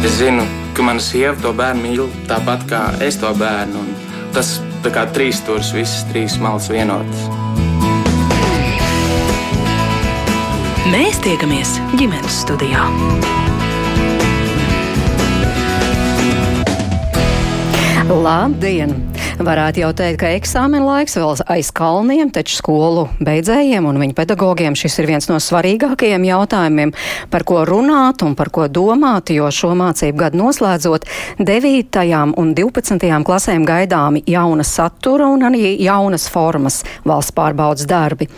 Es zinu, ka mana sieva to bērnu mīl tāpat kā es to bērnu. Tas tā kā trīs stūris, visas trīs malas vienotas. Mēs tiekamies ģimenes studijā. Labdien! Varētu jau teikt, ka eksāmena laiks vēl aiz kalniem, taču skolu beidzējiem un viņu pedagogiem šis ir viens no svarīgākajiem jautājumiem, par ko runāt un par ko domāt, jo šo mācību gadu noslēdzot 9. un 12. klasēm gaidāmi jauna satura un arī jaunas formas valsts pārbaudas darbi.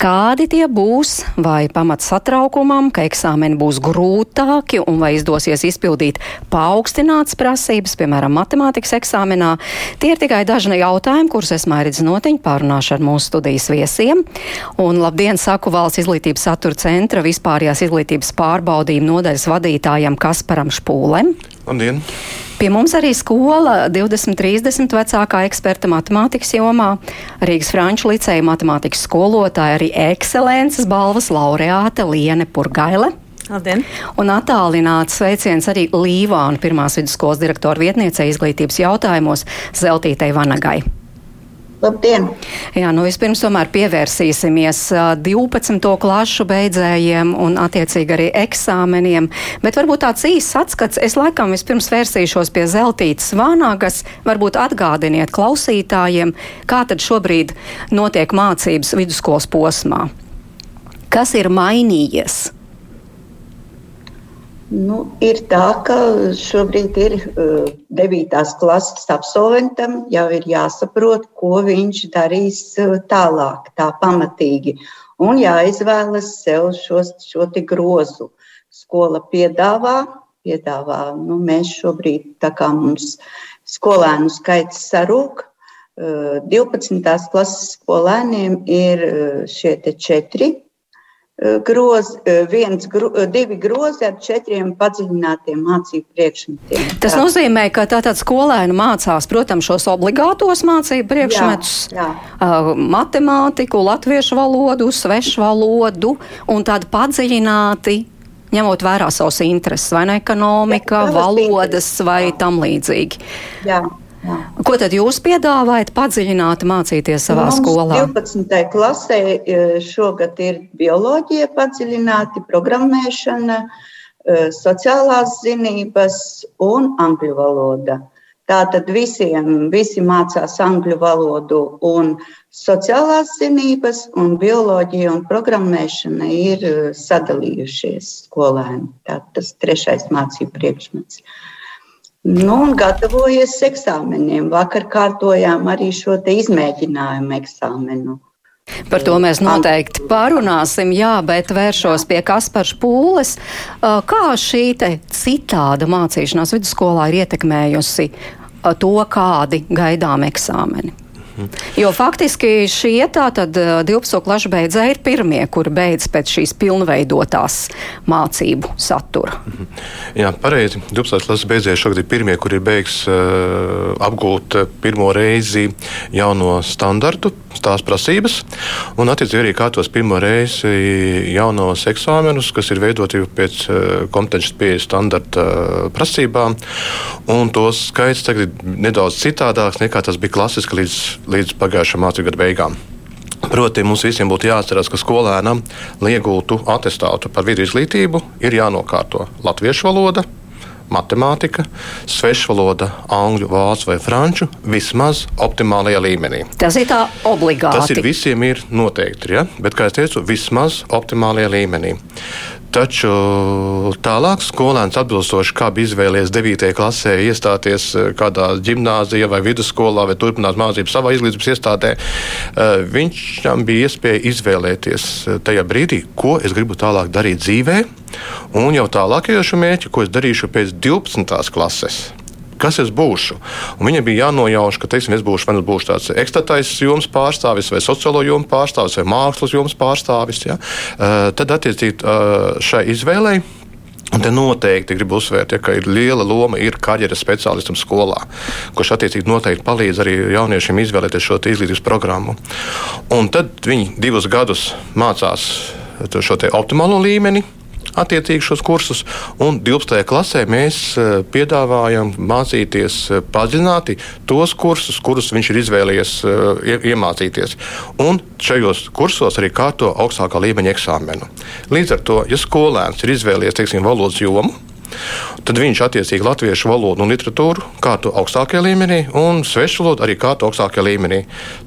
Kādi tie būs, vai pamats satraukumam, ka eksāmeni būs grūtāki un vai izdosies izpildīt paaugstinātas prasības, piemēram, matemātikas eksāmenā, tie ir tikai daži jautājumi, kurus es mērķis notiņu pārunāšu ar mūsu studijas viesiem. Un labdien, saku valsts izglītības satura centra vispārējās izglītības pārbaudījuma nodaļas vadītājam Kasparam Špūlem. Labdien! Pie mums arī skola 2030 vecākā eksperta matemātikas jomā, Rīgas Franču liceja matemātikas skolotāja, arī ekscelences balvas laureāte Liene Purgaile. Labdien! Un attālināts sveiciens arī Līvānu pirmās vidusskolas direktora vietniecei izglītības jautājumos Zeltītei Vanagai. Labdien! Jā, nu vispirms tomēr pievērsīsimies 12. klašu beidzējiem un attiecīgi arī eksāmeniem, bet varbūt tāds īsts atskats, es laikam vispirms vērsīšos pie Zeltītas Vanagas, varbūt atgādiniet klausītājiem, kā tad šobrīd notiek mācības vidusskolas posmā. Kas ir mainījies? Nu, ir tā, ka šobrīd ir uh, 9. klases absolventam jau ir jāsaprot, ko viņš darīs uh, tālāk, tā pamatīgi. Un jāizvēlas sev šos, šo grozu. Skola piedāvā, piedāvā nu, mēs šobrīd, tā kā mums skolēnu skaits sarūk, uh, 12. klases skolēniem ir šie četri groz, viens, gro, divi grozi ar četriem padziļinātiem mācību priekšmetiem. Tas tā. nozīmē, ka tātad skolēni mācās, protams, šos obligātos mācību priekšmetus, jā, jā. matemātiku, latviešu valodu, svešu valodu un tādu padziļināti. Ņemot vērā savus intereses, vai ne ekonomika, jā, valodas vai jā. tam līdzīgi. Jā. Jā. Ko tad jūs piedāvājat padziļināt, mācīties savā Mums skolā? 12. klasē e, šogad ir bioloģija padziļināti, programmēšana, e, sociālās zinības un angļu valoda. Tātad visiem visi mācās angļu valodu un sociālās zinības, un bioloģija un programmēšana ir e, sadalījušies skolēni. Tātad tas trešais mācību priekšmets. Uh, Nu, un gatavojies eksāmeniem. Vakar kārtojām arī šo izmēģinājumu eksāmenu. Par to mēs noteikti pārunāsim, jā, bet vēršos pie Kaspars Pūles. Kā šī citāda mācīšanās vidusskolā ir ietekmējusi to, kādi gaidām eksāmeni? Jo faktiski šie tātad 12 klašu beidzēji ir pirmie, kuri beidz pēc šīs pilnveidotās mācību satura. Jā, pareizi. 12 klases beidzēji šogad ir pirmie, kuri ir beigs uh, apgūt pirmo reizi jauno standartu, tās prasības, un attiecīgi arī kārtos pirmo reizi jaunos eksāmenus, kas ir veidoti pēc uh, kompetences pieejas standarta uh, prasībām, un tos skaits tagad ir nedaudz citādāks nekā tas bija klasiski līdz līdz pagājušā mācību gada beigām. Proti, mums visiem būtu jāatcerās, ka skolēnam, lai iegūtu atestātu par vidu izglītību, ir jānokārto latviešu valoda, matemātika, svešvaloda, angļu, vācu vai franču vismaz optimālajā līmenī. Tas ir tā obligāti. Tas ir visiem ir noteikti, ja? bet, kā jau teicu, vismaz optimālajā līmenī. Taču tālāk skolēns atbilstoši, kā bija izvēlējies 9. klasē, iestāties eh, kādā gimnājā vai vidusskolā vai turpināt mācības savā izglītības iestādē, eh, viņam bija iespēja izvēlēties eh, tajā brīdī, ko es gribu tālāk darīt dzīvē, un jau tālākajos mērķi, ko es darīšu pēc 12. klases kas es būšu. Un viņam bija jānojauš, ka teiksim, es būšu vai nu būšu tāds ekstatais jomas pārstāvis, vai sociālo jomu pārstāvis, vai mākslas jomas pārstāvis. Ja? Uh, tad attiecīgi uh, šai izvēlei. Un te noteikti gribu uzsvērt, ja, ka ir liela loma ir karjeras speciālistam skolā, kurš attiecīgi noteikti palīdz arī jauniešiem izvēlēties šo izglītības programmu. Un tad viņi divus gadus mācās šo optimālo līmeni, attiecīgi šos kursus, un 12. klasē mēs piedāvājam mācīties padziļināti tos kursus, kurus viņš ir izvēlējies iemācīties. Un šajos kursos arī kārto augstākā līmeņa eksāmenu. Līdz ar to, ja skolēns ir izvēlējies teiksim, valodas jomu, Tad viņš attiecīgi latviešu valodu un literatūru kārto augstākajā līmenī, un svešu valodu arī kārto augstākajā līmenī.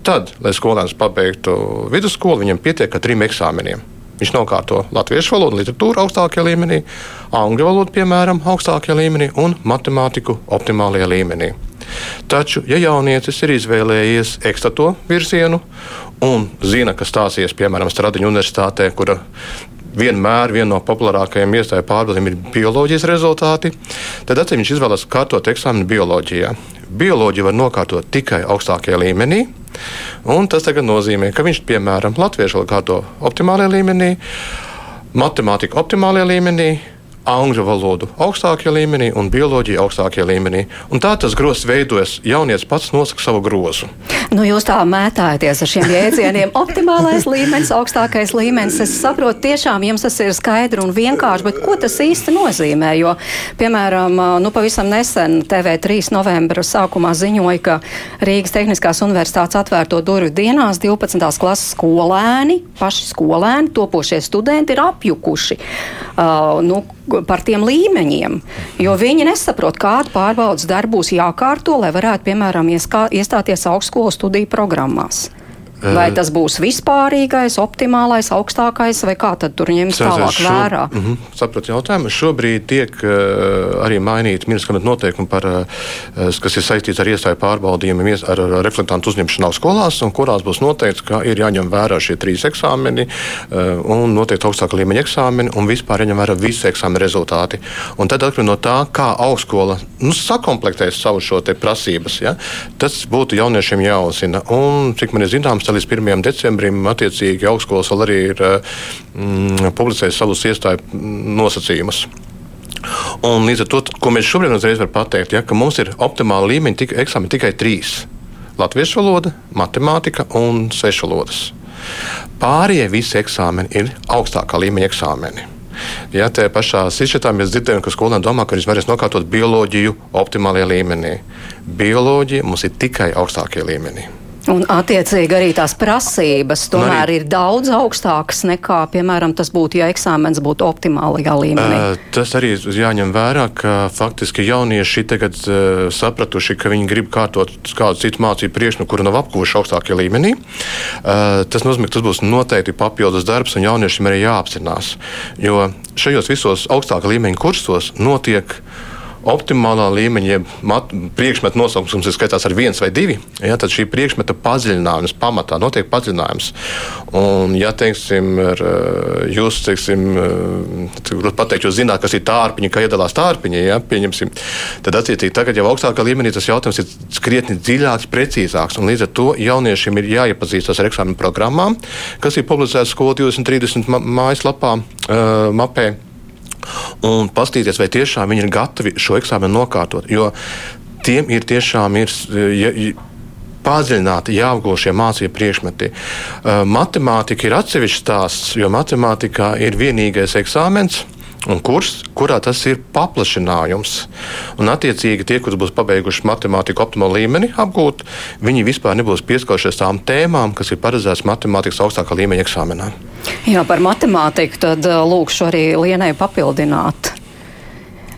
Tad, lai skolēns pabeigtu vidusskolu, viņam pietiek ar trim eksāmeniem. Viņš nokārto latviešu valodu, literatūru augstākajā līmenī, angļu valodu, piemēram, augstākajā līmenī un matemātiku optimālajā līmenī. Taču, ja jaunietis ir izvēlējies ekstato virzienu un zina, ka stāsies piemēram Stradiņu universitātē, kura vienmēr viena no populārākajām iestāju pārbaudēm ir bioloģijas rezultāti, tad atcīm viņš izvēlas kārtot eksāmenu bioloģijā. Bioloģiju var nokārtot tikai augstākajā līmenī. Un tas nozīmē, ka viņš, piemēram, latviešu valodu optimālajā līmenī, matemātiku optimālajā līmenī, angļu valodu augstākajā līmenī un bioloģiju augstākajā līmenī. Un tā tas grozs veidojas. Jaunietis pats nosaka savu grozu. Nu, jūs tā mētājaties ar šiem jēdzieniem. Optimālais līmenis, augstākais līmenis. Es saprotu, tiešām jums tas ir skaidri un vienkārši, bet ko tas īsti nozīmē? Jo, piemēram, nu, pavisam nesen TV3 novembra sākumā ziņoja, ka Rīgas Tehniskās universitātes atvērto durvju dienās 12. klases skolēni, paši skolēni, topošie studenti ir apjukuši. Uh, nu, par tiem līmeņiem, jo viņi nesaprot, kādu pārbaudas darbu būs jākārto, lai varētu, piemēram, iestāties augstskolas studiju programmās. Vai tas būs vispārīgais, optimālais, augstākais, vai kā tad tur ņems tālāk šo, vērā? Mm -hmm, sapratu jautājumu. Šobrīd tiek uh, arī mainīti ministra noteikumi, par, uh, kas ir saistīts ar iestāju pārbaudījumiem, ar, ar reflektantu uzņemšanu skolās, un kurās būs noteikts, ka ir jāņem vērā šie trīs eksāmeni, uh, un noteikti augstāka līmeņa eksāmeni, un vispār jāņem vērā visi eksāmenu rezultāti. Un tad atkarībā no tā, kā augstskola nu, sakomplektēs savu šo prasības, ja, tas būtu jauniešiem jāuzina. Un, cik man ir zināms, līdz 1. decembrim attiecīgi augstskolas vēl arī ir mm, publicējis savus iestāju nosacījumus. Un līdz ar to, ko mēs šobrīd uzreiz varam pateikt, ja, ka mums ir optimāla līmeņa tika, eksāmeni tikai trīs - latviešu valoda, matemātika un svešu valodas. Pārējie visi eksāmeni ir augstākā līmeņa eksāmeni. Ja tajā pašā sižetā mēs dzirdējam, ka skolēni domā, ka viņi varēs nokārtot bioloģiju optimālajā līmenī. Bioloģija mums ir tikai augstākajā līmenī. Un, attiecīgi, arī tās prasības tomēr arī, ir daudz augstākas nekā, piemēram, tas būtu, ja eksāmens būtu optimālajā līmenī. Uh, tas arī jāņem vērā, ka faktiski jaunieši tagad uh, sapratuši, ka viņi grib kārtot kādu citu mācību priekšmetu, kuru nav apguvuši augstākajā līmenī. Uh, tas nozīmē, ka tas būs noteikti papildus darbs, un jauniešiem arī jāapzinās. Jo šajos visos augstākā līmeņa kursos notiek optimālā līmeņa, ja priekšmeta nosaukums ir skaitās ar viens vai divi, ja, tad šī priekšmeta padziļinājums pamatā notiek padziļinājums. Un, ja teiksim, ar, eh, jūs, teiksim, eh, pateikt, jūs zināt, kas ir tārpiņi, kā iedalās tārpiņi, ja, pieņemsim, tad attiecīgi tagad jau augstākā līmenī tas jautājums ir krietni dziļāks, precīzāks. Un līdz ar to jauniešiem ir jāiepazīstas ar eksāmenu programmām, kas ir publicētas skolu 2030 mājaslapā, uh, mapē un paskatīties, vai tiešām viņi ir gatavi šo eksāmenu nokārtot. Jo tiem ir tiešām ir. Ja, padziļināti jāapgūst šie mācību priekšmeti. Uh, matemātika ir atsevišķs stāsts, jo matemātikā ir vienīgais eksāmens, un kurs, kurā tas ir paplašinājums. Un, attiecīgi, tie, kurus būs pabeiguši matemātiku optimālu līmeni apgūt, viņi vispār nebūs pieskārušies tām tēmām, kas ir paredzētas matemātikas augstākā līmeņa eksāmenā. Jā, par matemātiku tad lūkšu arī Lienai papildināt.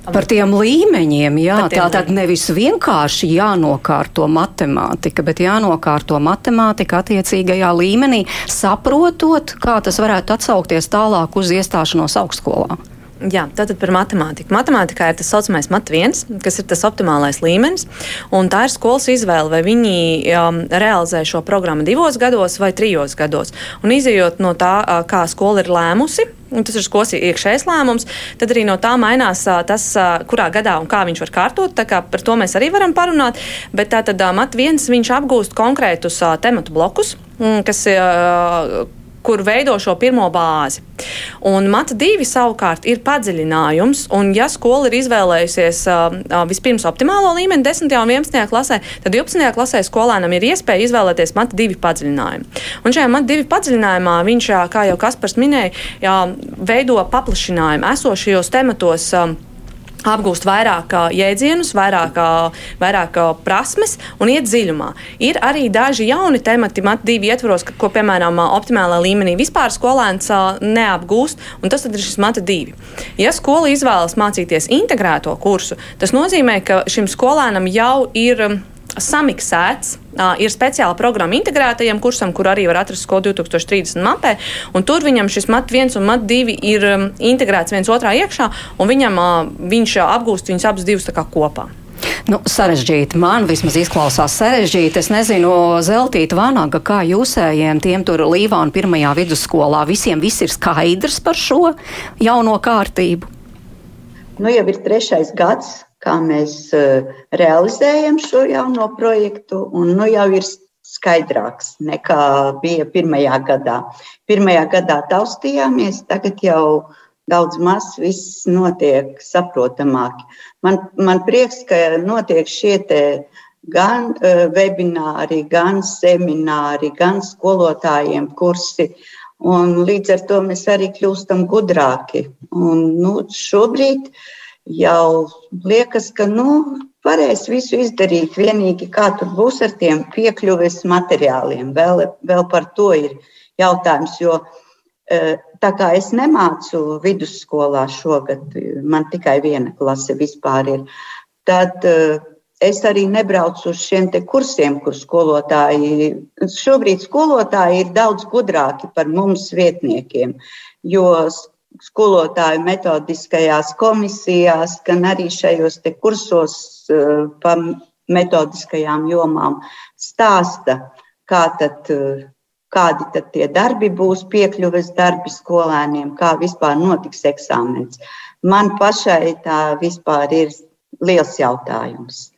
Par tiem līmeņiem, jā, tā tad nevis vienkārši jānokārto matemātika, bet jānokārto matemātika attiecīgajā līmenī, saprotot, kā tas varētu atsaukties tālāk uz iestāšanos augstskolā. Jā, tātad par matemātiku. Matemātikā ir tas saucamais mat viens, kas ir tas optimālais līmenis, un tā ir skolas izvēle, vai viņi um, realizē šo programmu divos gados vai trijos gados. Un izējot no tā, uh, kā skola ir lēmusi, un tas ir skolas iekšējais lēmums, tad arī no tā mainās uh, tas, uh, kurā gadā un kā viņš var kārtot. Par to mēs arī varam parunāt, bet tātad mat viens viņš apgūst konkrētus tematu blokus, kas ir kur veido šo pirmo bāzi. Un mata divi savukārt ir padziļinājums, un ja skola ir izvēlējusies vispirms optimālo līmeni 10. un 11. klasē, tad 12. klasē skolēnam ir iespēja izvēlēties mata divi padziļinājumu. Un šajā mata divi padziļinājumā viņš, kā jau Kaspars minēja, jā, veido paplašinājumu esošajos tematos. Uh, apgūst vairāk jēdzienus, vairāk, vairāk prasmes un iet dziļumā. Ir arī daži jauni temati, mat divi ietvaros, ko, piemēram, optimālā līmenī vispār skolēns neapgūst, un tas ir šis mata divi. Ja skola izvēlas mācīties integrēto kursu, tas nozīmē, ka šim skolēnam jau ir samiksēts. Uh, ir speciāla programma integrētajam kursam, kur arī var atrast skolu 2030 mapē. Tur viņam šis mat 1 un mat 2 ir um, integrēts viens otrā iekšā, un viņam, uh, viņš apgūst viņus abus divus kopā. Nu, sarežģīti. Man vismaz izklausās sarežģīti. Es nezinu, Zeltīta Vanaga, kā jūsējiem, tiem tur Līvāna pirmajā vidusskolā, visiem viss ir skaidrs par šo jauno kārtību. Nu, jau ir trešais gads, kā mēs eh, realizējam šo jauno projektu, un nu jau ir skaidrāks nekā bija pirmajā gadā. Pirmajā gadā taustījāmies, tagad jau daudz maz viss notiek saprotamāk. Man, man prieks, ka notiek šie te gan uh, webināri, gan semināri, gan skolotājiem kursi. Un līdz ar to mēs arī kļūstam gudrāki. Un, nu, šobrīd uh, jau liekas, ka nu, varēs visu izdarīt. Vienīgi kā tur būs ar tiem piekļuves materiāliem. Vēl, vēl par to ir jautājums. Jo e, tā kā es nemācu vidusskolā šogad, man tikai viena klase vispār ir, tad e, es arī nebraucu uz šiem kursiem, kur skolotāji. Šobrīd skolotāji ir daudz gudrāki par mums vietniekiem. Jo skolotāju metodiskajās komisijās, gan arī šajos kursos eh, pa metodiskajām jomām stāsta, kā tad, eh, kādi tad tie darbi būs, piekļuves darbi skolēniem, kā vispār notiks eksāmens. Man pašai tā vispār ir liels jautājums.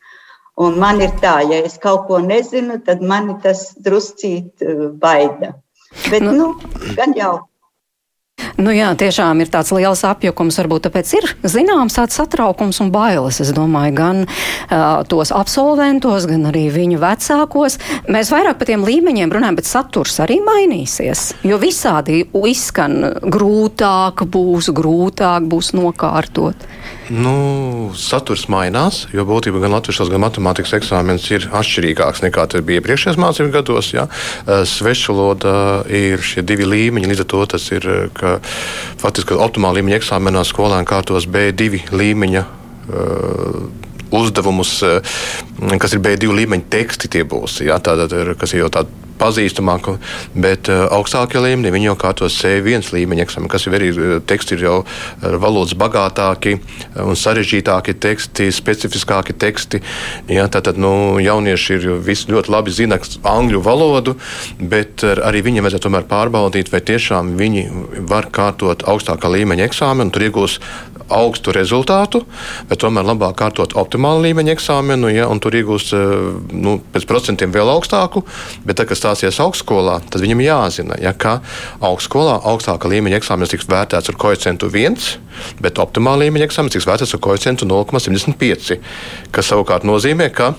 Un man ir tā, ja es kaut ko nezinu, tad mani tas druscīt eh, baida. Bet, nu, nu gan jau Nu jā, tiešām ir tāds liels apjukums, varbūt tāpēc ir zināms tāds satraukums un bailes, es domāju, gan uh, tos absolventos, gan arī viņu vecākos. Mēs vairāk par tiem līmeņiem runājam, bet saturs arī mainīsies, jo visādi izskan grūtāk būs, grūtāk būs nokārtot. Nu, saturs mainās, jo būtībā gan latviešu, gan matemātikas eksāmenis ir atšķirīgāks nekā tas bija iepriekšējos mācību gados. Ja? Svešvaloda ir šie divi līmeņi, līdz ar to tas ir, ka faktiski optimāla līmeņa eksāmenā skolēni kārtos B2 līmeņa. Uh, uzdevumus, kas ir B2 līmeņa teksti, tie būs. Ja? Tātad, kas ir jau tādi pazīstamāku, bet uh, augstākie līmeņi viņi jau kārtos C1 līmeņa eksāmenu, kas jau arī uh, teksti ir jau uh, valodas bagātāki un sarežģītāki teksti, specifiskāki teksti. Ja, tātad nu, jaunieši ir visi ļoti labi zina angļu valodu, bet arī viņiem vajadzētu tomēr pārbaudīt, vai tiešām viņi var kārtot augstākā līmeņa eksāmenu, tur iegūs augstu rezultātu, bet tomēr labāk kārtot optimālu līmeņa eksāmenu, ja, un tur iegūs nu, pēc procentiem vēl augstāku. Bet, tā, kas stāsies augstskolā, tad viņam jāzina, ja, ka augstskolā augstākā līmeņa eksāmenis tiks vērtēts ar koeficientu 1, bet optimāla līmeņa eksāmenis tiks vērtēts ar koeficientu 0,75. Tas savukārt nozīmē, ka,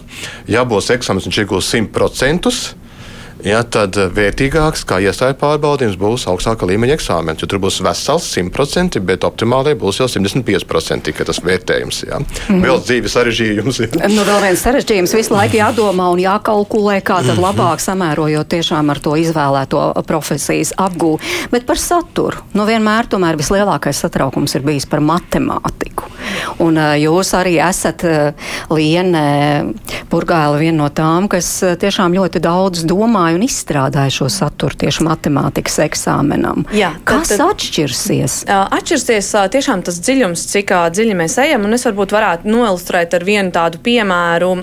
ja būs eksāmenis, viņš iegūs 100% ja, tad vērtīgāks kā iestāja pārbaudījums būs augstāka līmeņa eksāmenis. Tur būs vesels 100%, bet optimāli būs jau 75% tikai tas vērtējums. Ja. Mm. Vēl dzīves sarežģījums. Ja. Nu, vēl viens sarežģījums visu laiku jādomā un jākalkulē, kā tad mhm. labāk samērojot tiešām ar to izvēlēto profesijas apgūvi. Bet par saturu. Nu, vienmēr tomēr vislielākais satraukums ir bijis par matemātiku. Un uh, jūs arī esat uh, Liene Purgāla viena no tām, kas tiešām ļoti daudz domā domāju un izstrādāju šo saturu tieši matemātikas eksāmenam. Jā, Kas tad, atšķirsies? Atšķirsies tiešām tas dziļums, cik dziļi mēs ejam, un es varbūt varētu noilustrēt ar vienu tādu piemēru,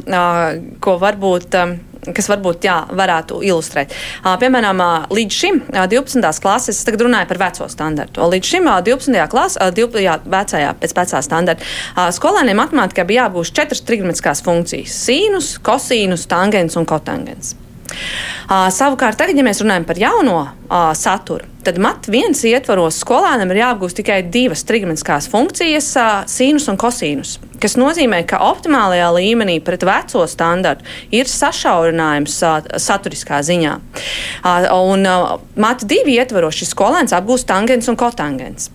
ko varbūt kas varbūt jā, varētu ilustrēt. Piemēram, līdz šim 12. klases, es tagad runāju par veco standartu. Līdz šim 12. klasē, 12. Jā, vecajā, pēc vecā standarta, skolēniem matemātikā bija jābūt četras trigonometriskās funkcijas - sīnus, kosīnus, tangens un kotangens. Uh, savukārt, tagad, ja mēs runājam par jauno uh, saturu, tad mat viens ietvaros skolēnam ir jāapgūst tikai divas trigonometriskās funkcijas, uh, sīnus un kosīnus. Tas nozīmē, ka optimālajā līmenī pret veco standartu ir sašaurinājums uh, saturiskā ziņā. Uh, un uh, mat divi ietvaros šis skolēns apgūst tangens un kotangens.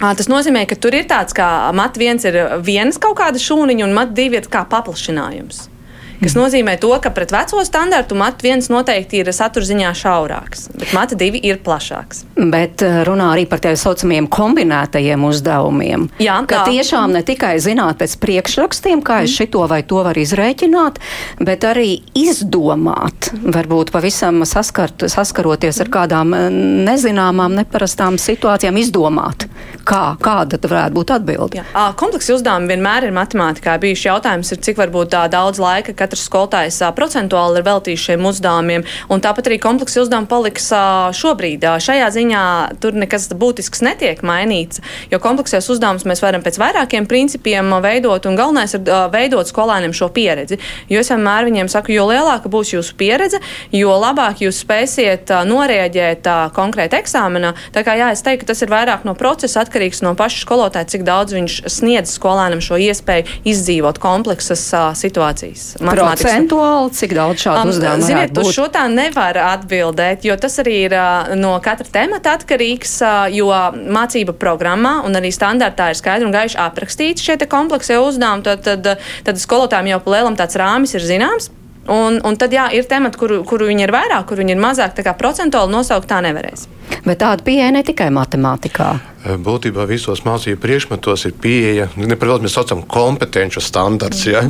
Tas nozīmē, ka tur ir tāds, ka mat viens ir vienas kaut kāda šūniņa, un mat divi ir kā paplašinājums. Tas nozīmē, to, ka pret veco standartu mat viens noteikti ir saturziņā šaurāks, bet mata divi ir plašāks. Bet eh, runā arī par tā saucamajiem kombinētajiem uzdevumiem. Jā, ka tā. tiešām ne tikai zināt pēc priekšrakstiem, kā es šito vai to varu izrēķināt, bet arī izdomāt, varbūt pavisam saskart, saskaroties ar kādām eh, nezināmām, neparastām situācijām, izdomāt, kā, kāda varētu būt atbilde. Kompleksi uzdevumi vienmēr ir matemātikā. Bijuši jautājums, ir, cik varbūt tā daudz laika katrs skolotājs procentuāli ir veltījis šiem uzdevumiem, tāpat arī kompleksi uzdevumi paliks šobrīd. Šajā ziņā tur nekas būtisks netiek mainīts, jo kompleksējos uzdevumus mēs varam pēc vairākiem principiem veidot, un galvenais ir veidot skolēniem šo pieredzi. Jo es vienmēr viņiem saku, jo lielāka būs jūsu pieredze, jo labāk jūs spēsiet norēģēt konkrēti eksāmenā. Tā kā jā, es teiktu, ka tas ir vairāk no procesa atkarīgs no paša skolotāja, cik daudz viņš sniedz skolēnam šo iespēju izdzīvot kompleksas situācijas procentuāli, cik daudz šādu um, uzdevumu Ziniet, uz šo tā nevar atbildēt, jo tas arī ir uh, no katra temata atkarīgs, uh, jo mācība programmā un arī standartā ir skaidri un gaiši aprakstīti šie kompleksie uzdevumi, tad, tad, tad skolotājiem jau pa lielam tāds rāmis ir zināms. Un, un tad jā, ir temati, kuru, kuru viņi ir vairāk, kuru viņi ir mazāk, tā kā procentuāli nosaukt tā nevarēs. Bet tāda pieeja ne tikai matemātikā. Būtībā visos mācību priekšmetos ir pieeja, nepavēlēt, mēs saucam kompetenci standarts. Ja?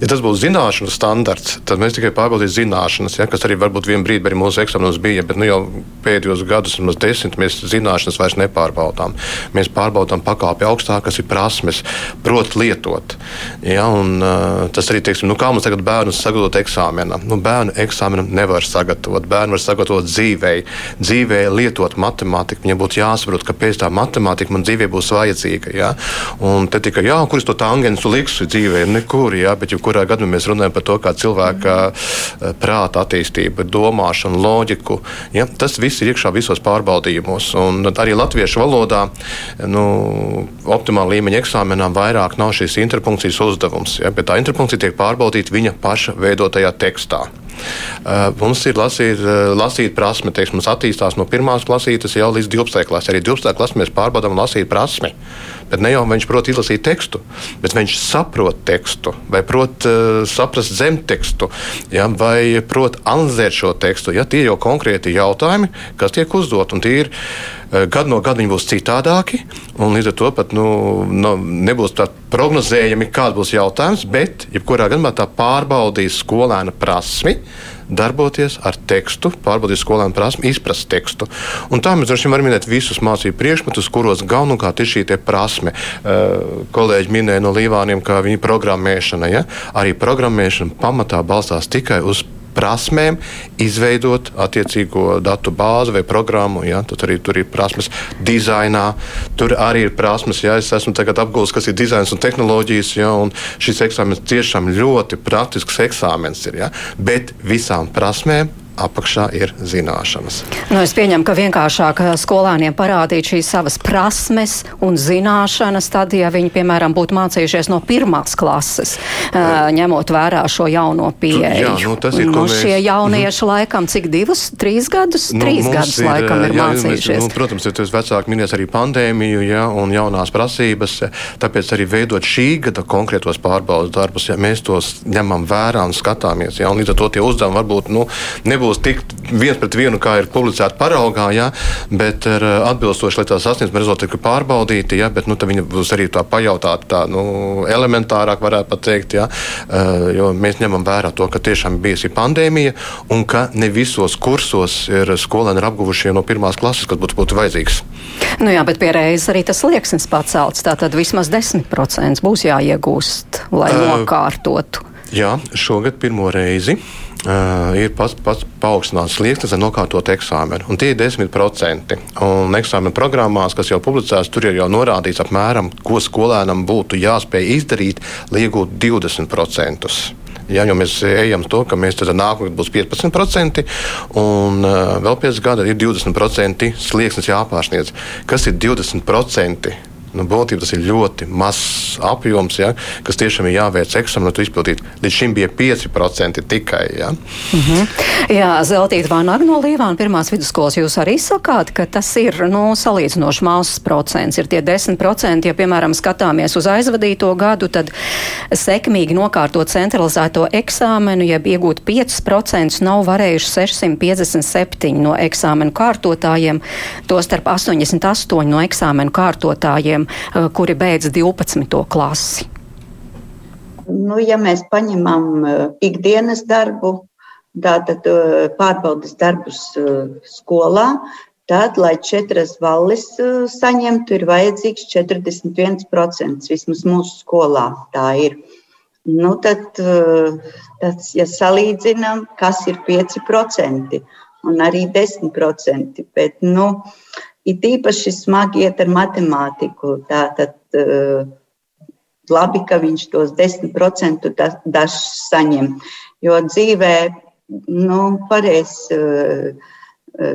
ja tas būtu zināšanu standarts, tad mēs tikai pārbaudītu zināšanas, ja? kas arī varbūt vienā brīdī arī mūsu eksāmenos bija, bet nu, jau pēdējos gados, vismaz desmit, mēs zināšanas vairs nepārbaudām. Mēs pārbaudām pakāpi augstāk, kas ir prasmes, prot lietot. Ja? Un, uh, tas arī, teiksim, nu, kā mums tagad bērnus sagatavot eksāmenam. Nu, bērnu eksāmenam nevar sagatavot. Bērnu var sagatavot dzīvei, dzīvei lietot matemātiku. Viņam būtu jāsaprot, kāpēc tā matemātika man dzīvē būs vajadzīga. Ja? Un te tikai, jā, kur es to tangensu likšu dzīvē, nekur, ja? bet jebkurā gadījumā mēs runājam par to, kā cilvēka mm. prāta attīstība, domāšana, loģiku. Ja? Tas viss ir iekšā visos pārbaudījumos. Un arī latviešu valodā nu, optimāla līmeņa eksāmenā vairāk nav šīs interpunkcijas uzdevums, ja? bet tā interpunkcija tiek pārbaudīta viņa paša veidotajā tekstā. Uh, mums ir lasīt, uh, lasīt prasme, teiksim, mums attīstās no pirmās klasītes jau līdz 12. klasē. Arī 12. klasē mēs pārbaudām lasīt prasmi. Bet ne jau viņš prot izlasīt tekstu, bet viņš saprot tekstu, vai prot uh, saprast zemtekstu, ja, vai prot analizēt šo tekstu. Ja, tie jau konkrēti jautājumi, kas tiek uzdot, un tie ir gadu no gada viņi būs citādāki. Līdz ar to pat nu, nu, nebūs tā prognozējami, kāds būs jautājums, bet jebkurā gadījumā tā pārbaudīs skolēna prasmi darboties ar tekstu, pārbaudīt skolēnu prasmi, izprast tekstu. Un tā mēs droši vien varam minēt visus mācību priekšmetus, kuros galvenokārt ir šī prasme. Uh, kolēģi minēja no Līvāniem, kā viņa programmēšana. Ja? Arī programmēšana pamatā balstās tikai uz prasmēm izveidot attiecīgo datu bāzi vai programmu. Ja? Tad arī tur ir prasmes dizainā, tur arī ir prasmes. Ja? Es esmu apgūlis, kas ir dizains un tehnoloģijas, ja? un šis eksāmenis tiešām ļoti praktisks eksāmenis ir. Ja? Bet visām prasmēm apakšā ir zināšanas. Nu, es pieņemu, ka vienkāršāk eh, skolēniem parādīt šīs savas prasmes un zināšanas, tad, ja viņi, piemēram, būtu mācījušies no pirmās klases, uh, ņemot vērā šo jauno pieeju. Jā, nu, tas ir. Nu, mēs... Šie jaunieši mm laikam cik divus, trīs gadus? Nu, trīs gadus ir, laikam ir jā, mācījušies. Mēs, nu, protams, ir tas vecāki minēs arī pandēmiju ja, un jaunās prasības, tāpēc arī veidot šī gada konkrētos pārbaudas darbus, ja mēs tos ņemam vērā un skatāmies. Ja, un līdz ar to tie uzdevumi varbūt nu, nebūs nebūs tik viens pret vienu, kā ir publicēta paraugā, ja, bet ir eh, atbilstoši, lai tā sasnieguma rezultāti ir pārbaudīti, ja, bet nu, viņi būs arī tā pajautāt tā nu, elementārāk, varētu pat teikt, ja, eh, jo mēs ņemam vērā to, ka tiešām bijusi pandēmija un ka ne visos kursos ir skolēni ir apguvušie no pirmās klases, kas būtu, būtu vajadzīgs. Nu jā, bet pie reizes arī tas liekas pacelts. Tātad vismaz 10% būs jāiegūst, lai uh, nokārtotu. Jā, šogad pirmo reizi Uh, ir pats, pats paaugstināts slieksnis, lai nokārtotu eksāmenu. Tie ir 10%. Un eksāmena programmās, kas jau publicēts, tur ir jau norādīts apmēram, ko skolēnam būtu jāspēj izdarīt, lai iegūtu 20%. Ja, jo mēs ejam to, ka mēs nākamgad būs 15%, un uh, vēl pēc gada ir 20% slieksnis jāpārsniedz. Kas ir 20%? Nu, būtībā tas ir ļoti mazs apjoms, ja, kas tiešām ir jāveic to izpildītu. Līdz šim bija 5% tikai. Ja. Mm -hmm. Jā, Zeltīta Vānaga no Līvāna pirmās vidusskolas jūs arī sakāt, ka tas ir nu, salīdzinoši mazs procents. Ir tie 10%, ja, piemēram, skatāmies uz aizvadīto gadu, tad sekmīgi nokārtot centralizēto eksāmenu, jeb iegūt 5% nav varējuši 657 no eksāmenu kārtotājiem, tostarp 88 no eksāmenu kārtotājiem bērniem, eh, kuri beidz 12. klasi? Nu, ja mēs paņemam eh, ikdienas darbu, tātad eh, pārbaudas darbus skolā, tad, lai četras vallis saņemtu, ir vajadzīgs 41%. Vismaz mūsu skolā tā ir. Nu, tad, tad, ja salīdzinām, kas ir 5% un arī 10%, bet, nu, It īpaši smagi iet ar matemātiku. Tātad labi, ka viņš tos 10% dažs saņem. Jo dzīvē, nu, pareizi,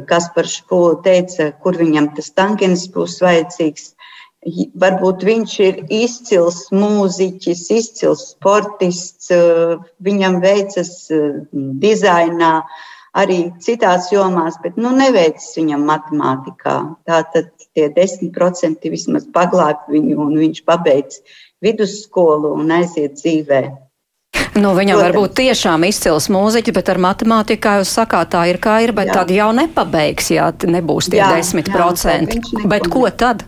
kas par špūlu teica, kur viņam tas tangens būs vajadzīgs. Varbūt viņš ir izcils mūziķis, izcils sportists, viņam veicas dizainā, uh, arī citās jomās, bet nu, neveicis viņam matemātikā. Tātad tie 10% vismaz paglāb viņu, un viņš pabeidz vidusskolu un aiziet dzīvē. Nu, viņam Protams. var būt tiešām izcils mūziķis, bet ar matemātiku, kā jūs sakāt, tā ir kā ir, bet jā. tad jau nepabeigs, ja nebūs tie jā, 10%. Jā, bet ko tad?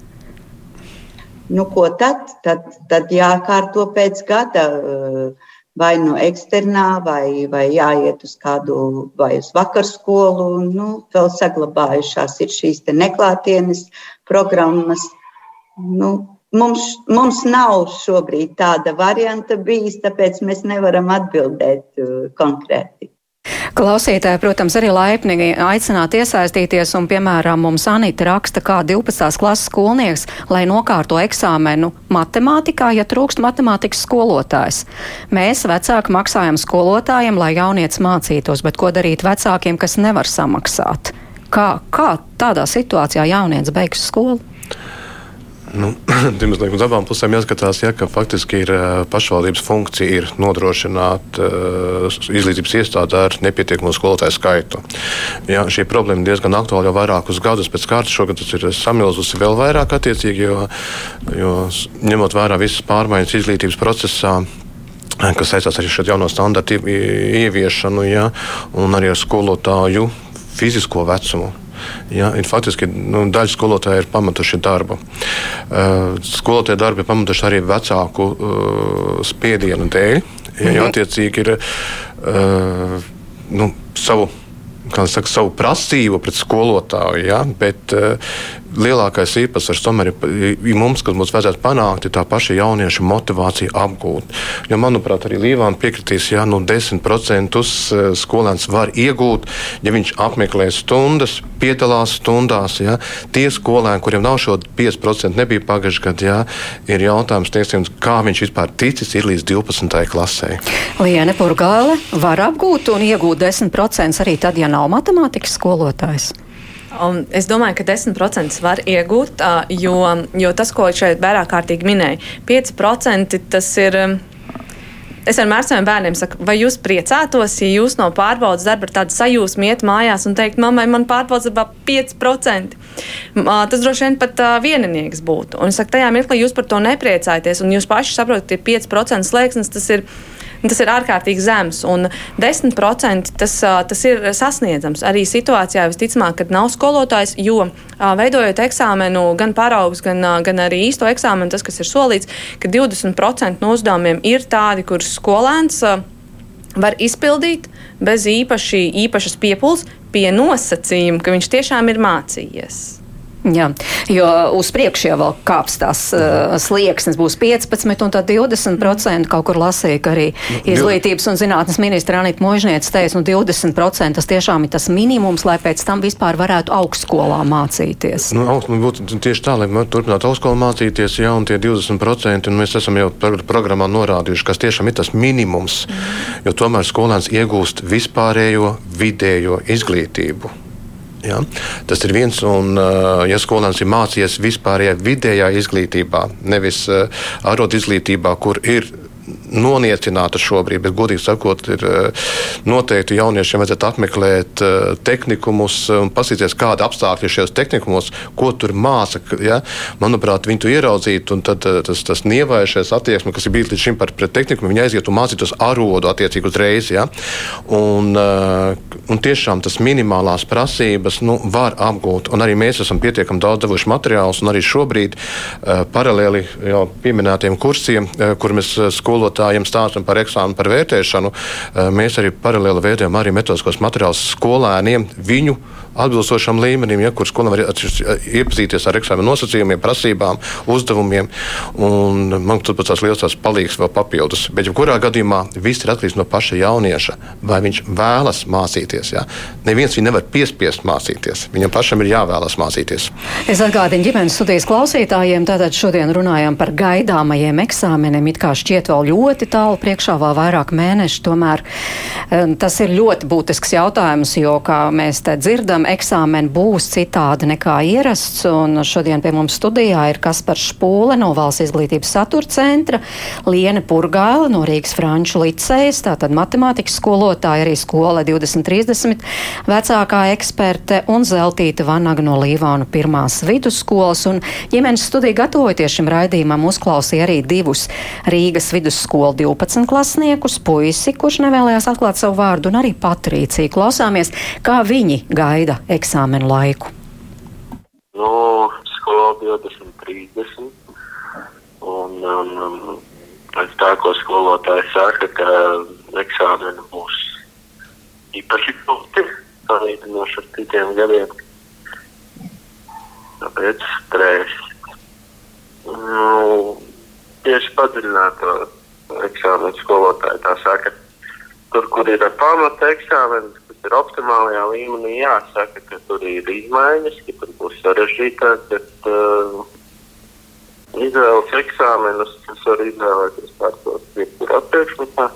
Nu, ko tad? Tad, tad jākārto pēc gada. Uh, vai no eksternā, vai, vai jāiet uz kādu vai uz vakarskolu. Nu, vēl saglabājušās ir šīs neklātienes programmas. Nu, mums, mums nav šobrīd tāda varianta bijis, tāpēc mēs nevaram atbildēt uh, konkrēti. Klausītāji, protams, arī laipni aicināt iesaistīties, un, piemēram, mums Anita raksta, kā 12. klases skolnieks, lai nokārto eksāmenu matemātikā, ja trūkst matemātikas skolotājs. Mēs, vecāki, maksājam skolotājiem, lai jaunietis mācītos, bet ko darīt vecākiem, kas nevar samaksāt? Kā, kā tādā situācijā jaunietis beigs skolu? Nu, Uz abām pusēm jāskatās, ja, ka faktiski ir pašvaldības funkcija ir nodrošināt uh, izglītības iestādi ar nepietiekamu skolotāju skaitu. Ja, šī problēma ir diezgan aktuāla jau vairākus gadus pēc kārtas. Šogad tas ir samilzusi vēl vairāk, jo, jo ņemot vērā visas pārmaiņas izglītības procesā, kas saistās ar šo jauno standartu ieviešanu, ja, un arī ar skolotāju fizisko vecumu. Ja, ir faktiski nu, daļa skolotāju ir pametuši darbu. Uh, skolotāju darbu ir pametuši arī vecāku uh, spiedienu dēļ. Ja, mhm. Attiecīgi ir uh, nu, savu saka, savu prasību pret skolotāju, ja, bet uh, lielākais īpatsvars tomēr ir, mums, kas mums vajadzētu panākt, ir tā paša jauniešu motivācija apgūt. Jo, manuprāt, arī Līvāna piekritīs, ja nu 10% eh, skolēns var iegūt, ja viņš apmeklē stundas, piedalās stundās. Ja. Tie skolēni, kuriem nav šo 5%, nebija pagājušajā gadā, ja, ir jautājums, tieksim, kā viņš vispār ticis līdz 12. klasē. Liene Purgāle var apgūt un iegūt 10% arī tad, ja nav matemātikas skolotājs. Un es domāju, ka 10% var iegūt, jo, jo tas, ko šeit vairāk kārtīgi minēja, 5% tas ir. Es vienmēr saviem bērniem saku, vai jūs priecātos, ja jūs no pārbaudas darba ar tādu sajūsmu iet mājās un teikt, mammai, man pārbaudas darbā 5%. Tas droši vien pat uh, vieninieks būtu. Un es saku, tajā mirklī jūs par to nepriecājaties, un jūs paši saprotat, ka 5% slēgsnis tas ir Tas ir ārkārtīgi zems, un 10% tas, tas ir sasniedzams arī situācijā, visticamāk, kad nav skolotājs, jo veidojot eksāmenu, gan paraugus, gan, gan arī īsto eksāmenu, tas, kas ir solīts, ka 20% no uzdevumiem ir tādi, kurus skolēns var izpildīt bez īpaši, īpašas piepūles, pie nosacījuma, ka viņš tiešām ir mācījies. Jā, jo uz priekšu jau kāps tās uh, slieksnes būs 15 un tad 20%. Kaut kur lasīja, ka arī nu, izglītības un zinātnes ministra Anita Možniec teica, nu 20% tas tiešām ir tas minimums, lai pēc tam vispār varētu augstskolā mācīties. Nu, augst, nu, būtu tieši tā, lai turpinātu augstskolā mācīties, jā, un tie 20%, un mēs esam jau programmā norādījuši, kas tiešām ir tas minimums, mm. jo tomēr skolēns iegūst vispārējo vidējo izglītību. Ja? Tas ir viens, un, ja skolēns ir mācījies vispārējā vidējā izglītībā, nevis arot izglītībā, kur ir noniecināta šobrīd, bet, godīgi sakot, ir eh, noteikti jauniešiem vajadzētu apmeklēt eh, tehnikumus un paskatīties, kāda apstākļi ir šajos tehnikumos, ko tur māca. Ja? Manuprāt, viņi to ieraudzītu, un tad eh, tas, tas nievājušais attieksme, kas ir bijis līdz šim par tehnikumu, viņi aiziet un mācītos arodu attiecīgi uzreiz. Ja? Un, un tiešām tas minimālās prasības nu, var apgūt, un arī mēs esam pietiekami daudz devuši materiālus, un arī šobrīd paralēli jau pieminētiem kursiem, kur mēs skolotāji skolotājiem stāstam par eksāmenu, par vērtēšanu, eh, mēs arī paralēli veidojam arī metodiskos materiālus skolēniem viņu atbilstošam līmenim, ja, kur skolēniem var iepazīties ar eksāmenu nosacījumiem, prasībām, uzdevumiem. Man tas tas liels tās palīgs vēl papildus. Bet, ja kurā gadījumā viss ir atkarīgs no paša jaunieša, vai viņš vēlas mācīties. Ja. Neviens viņu nevar piespiest mācīties. Viņam pašam ir jāvēlas mācīties. Es atgādinu ģimenes studijas klausītājiem, tātad šodien runājām par gaidāmajiem eksāmeniem. It kā šķiet vēl ļoti tālu priekšā, vēl vairāk mēneši. Tomēr eh, tas ir ļoti būtisks jautājums, jo, kā mēs te dzirdam, tiešām eksāmeni būs citādi nekā ierasts. Šodien pie mums studijā ir Kaspars Špūle no Valsts izglītības satura centra, Liene Purgāla no Rīgas Franču licejas, tātad matemātikas skolotāja, arī skola 2030 vecākā eksperte un Zeltīta Vanaga no Līvānu pirmās vidusskolas. Un ģimenes studija gatavojoties šim raidījumam uzklausīja arī divus Rīgas vidusskolu 12 klasniekus, puisi, kurš nevēlējās atklāt savu vārdu, un arī Patrīciju. Klausāmies, kā viņi gaida gaida eksāmenu laiku? Nu, skola 20, 30. Un, un, un pēc tā, ko skolotāji saka, ka eksāmeni būs īpaši grūti salīdzinoši ar citiem gadiem. Tāpēc stress. Nu, tieši padziļināto eksāmenu skolotāji tā saka, tur, kur ir pamata eksāmenis, ir optimālajā līmenī, jāsaka, ka tur ir izmaiņas, ka tur būs sarežģītāk, bet uh, izvēles eksāmenus es varu izvēlēties kārtot jebkurā priekšmetā,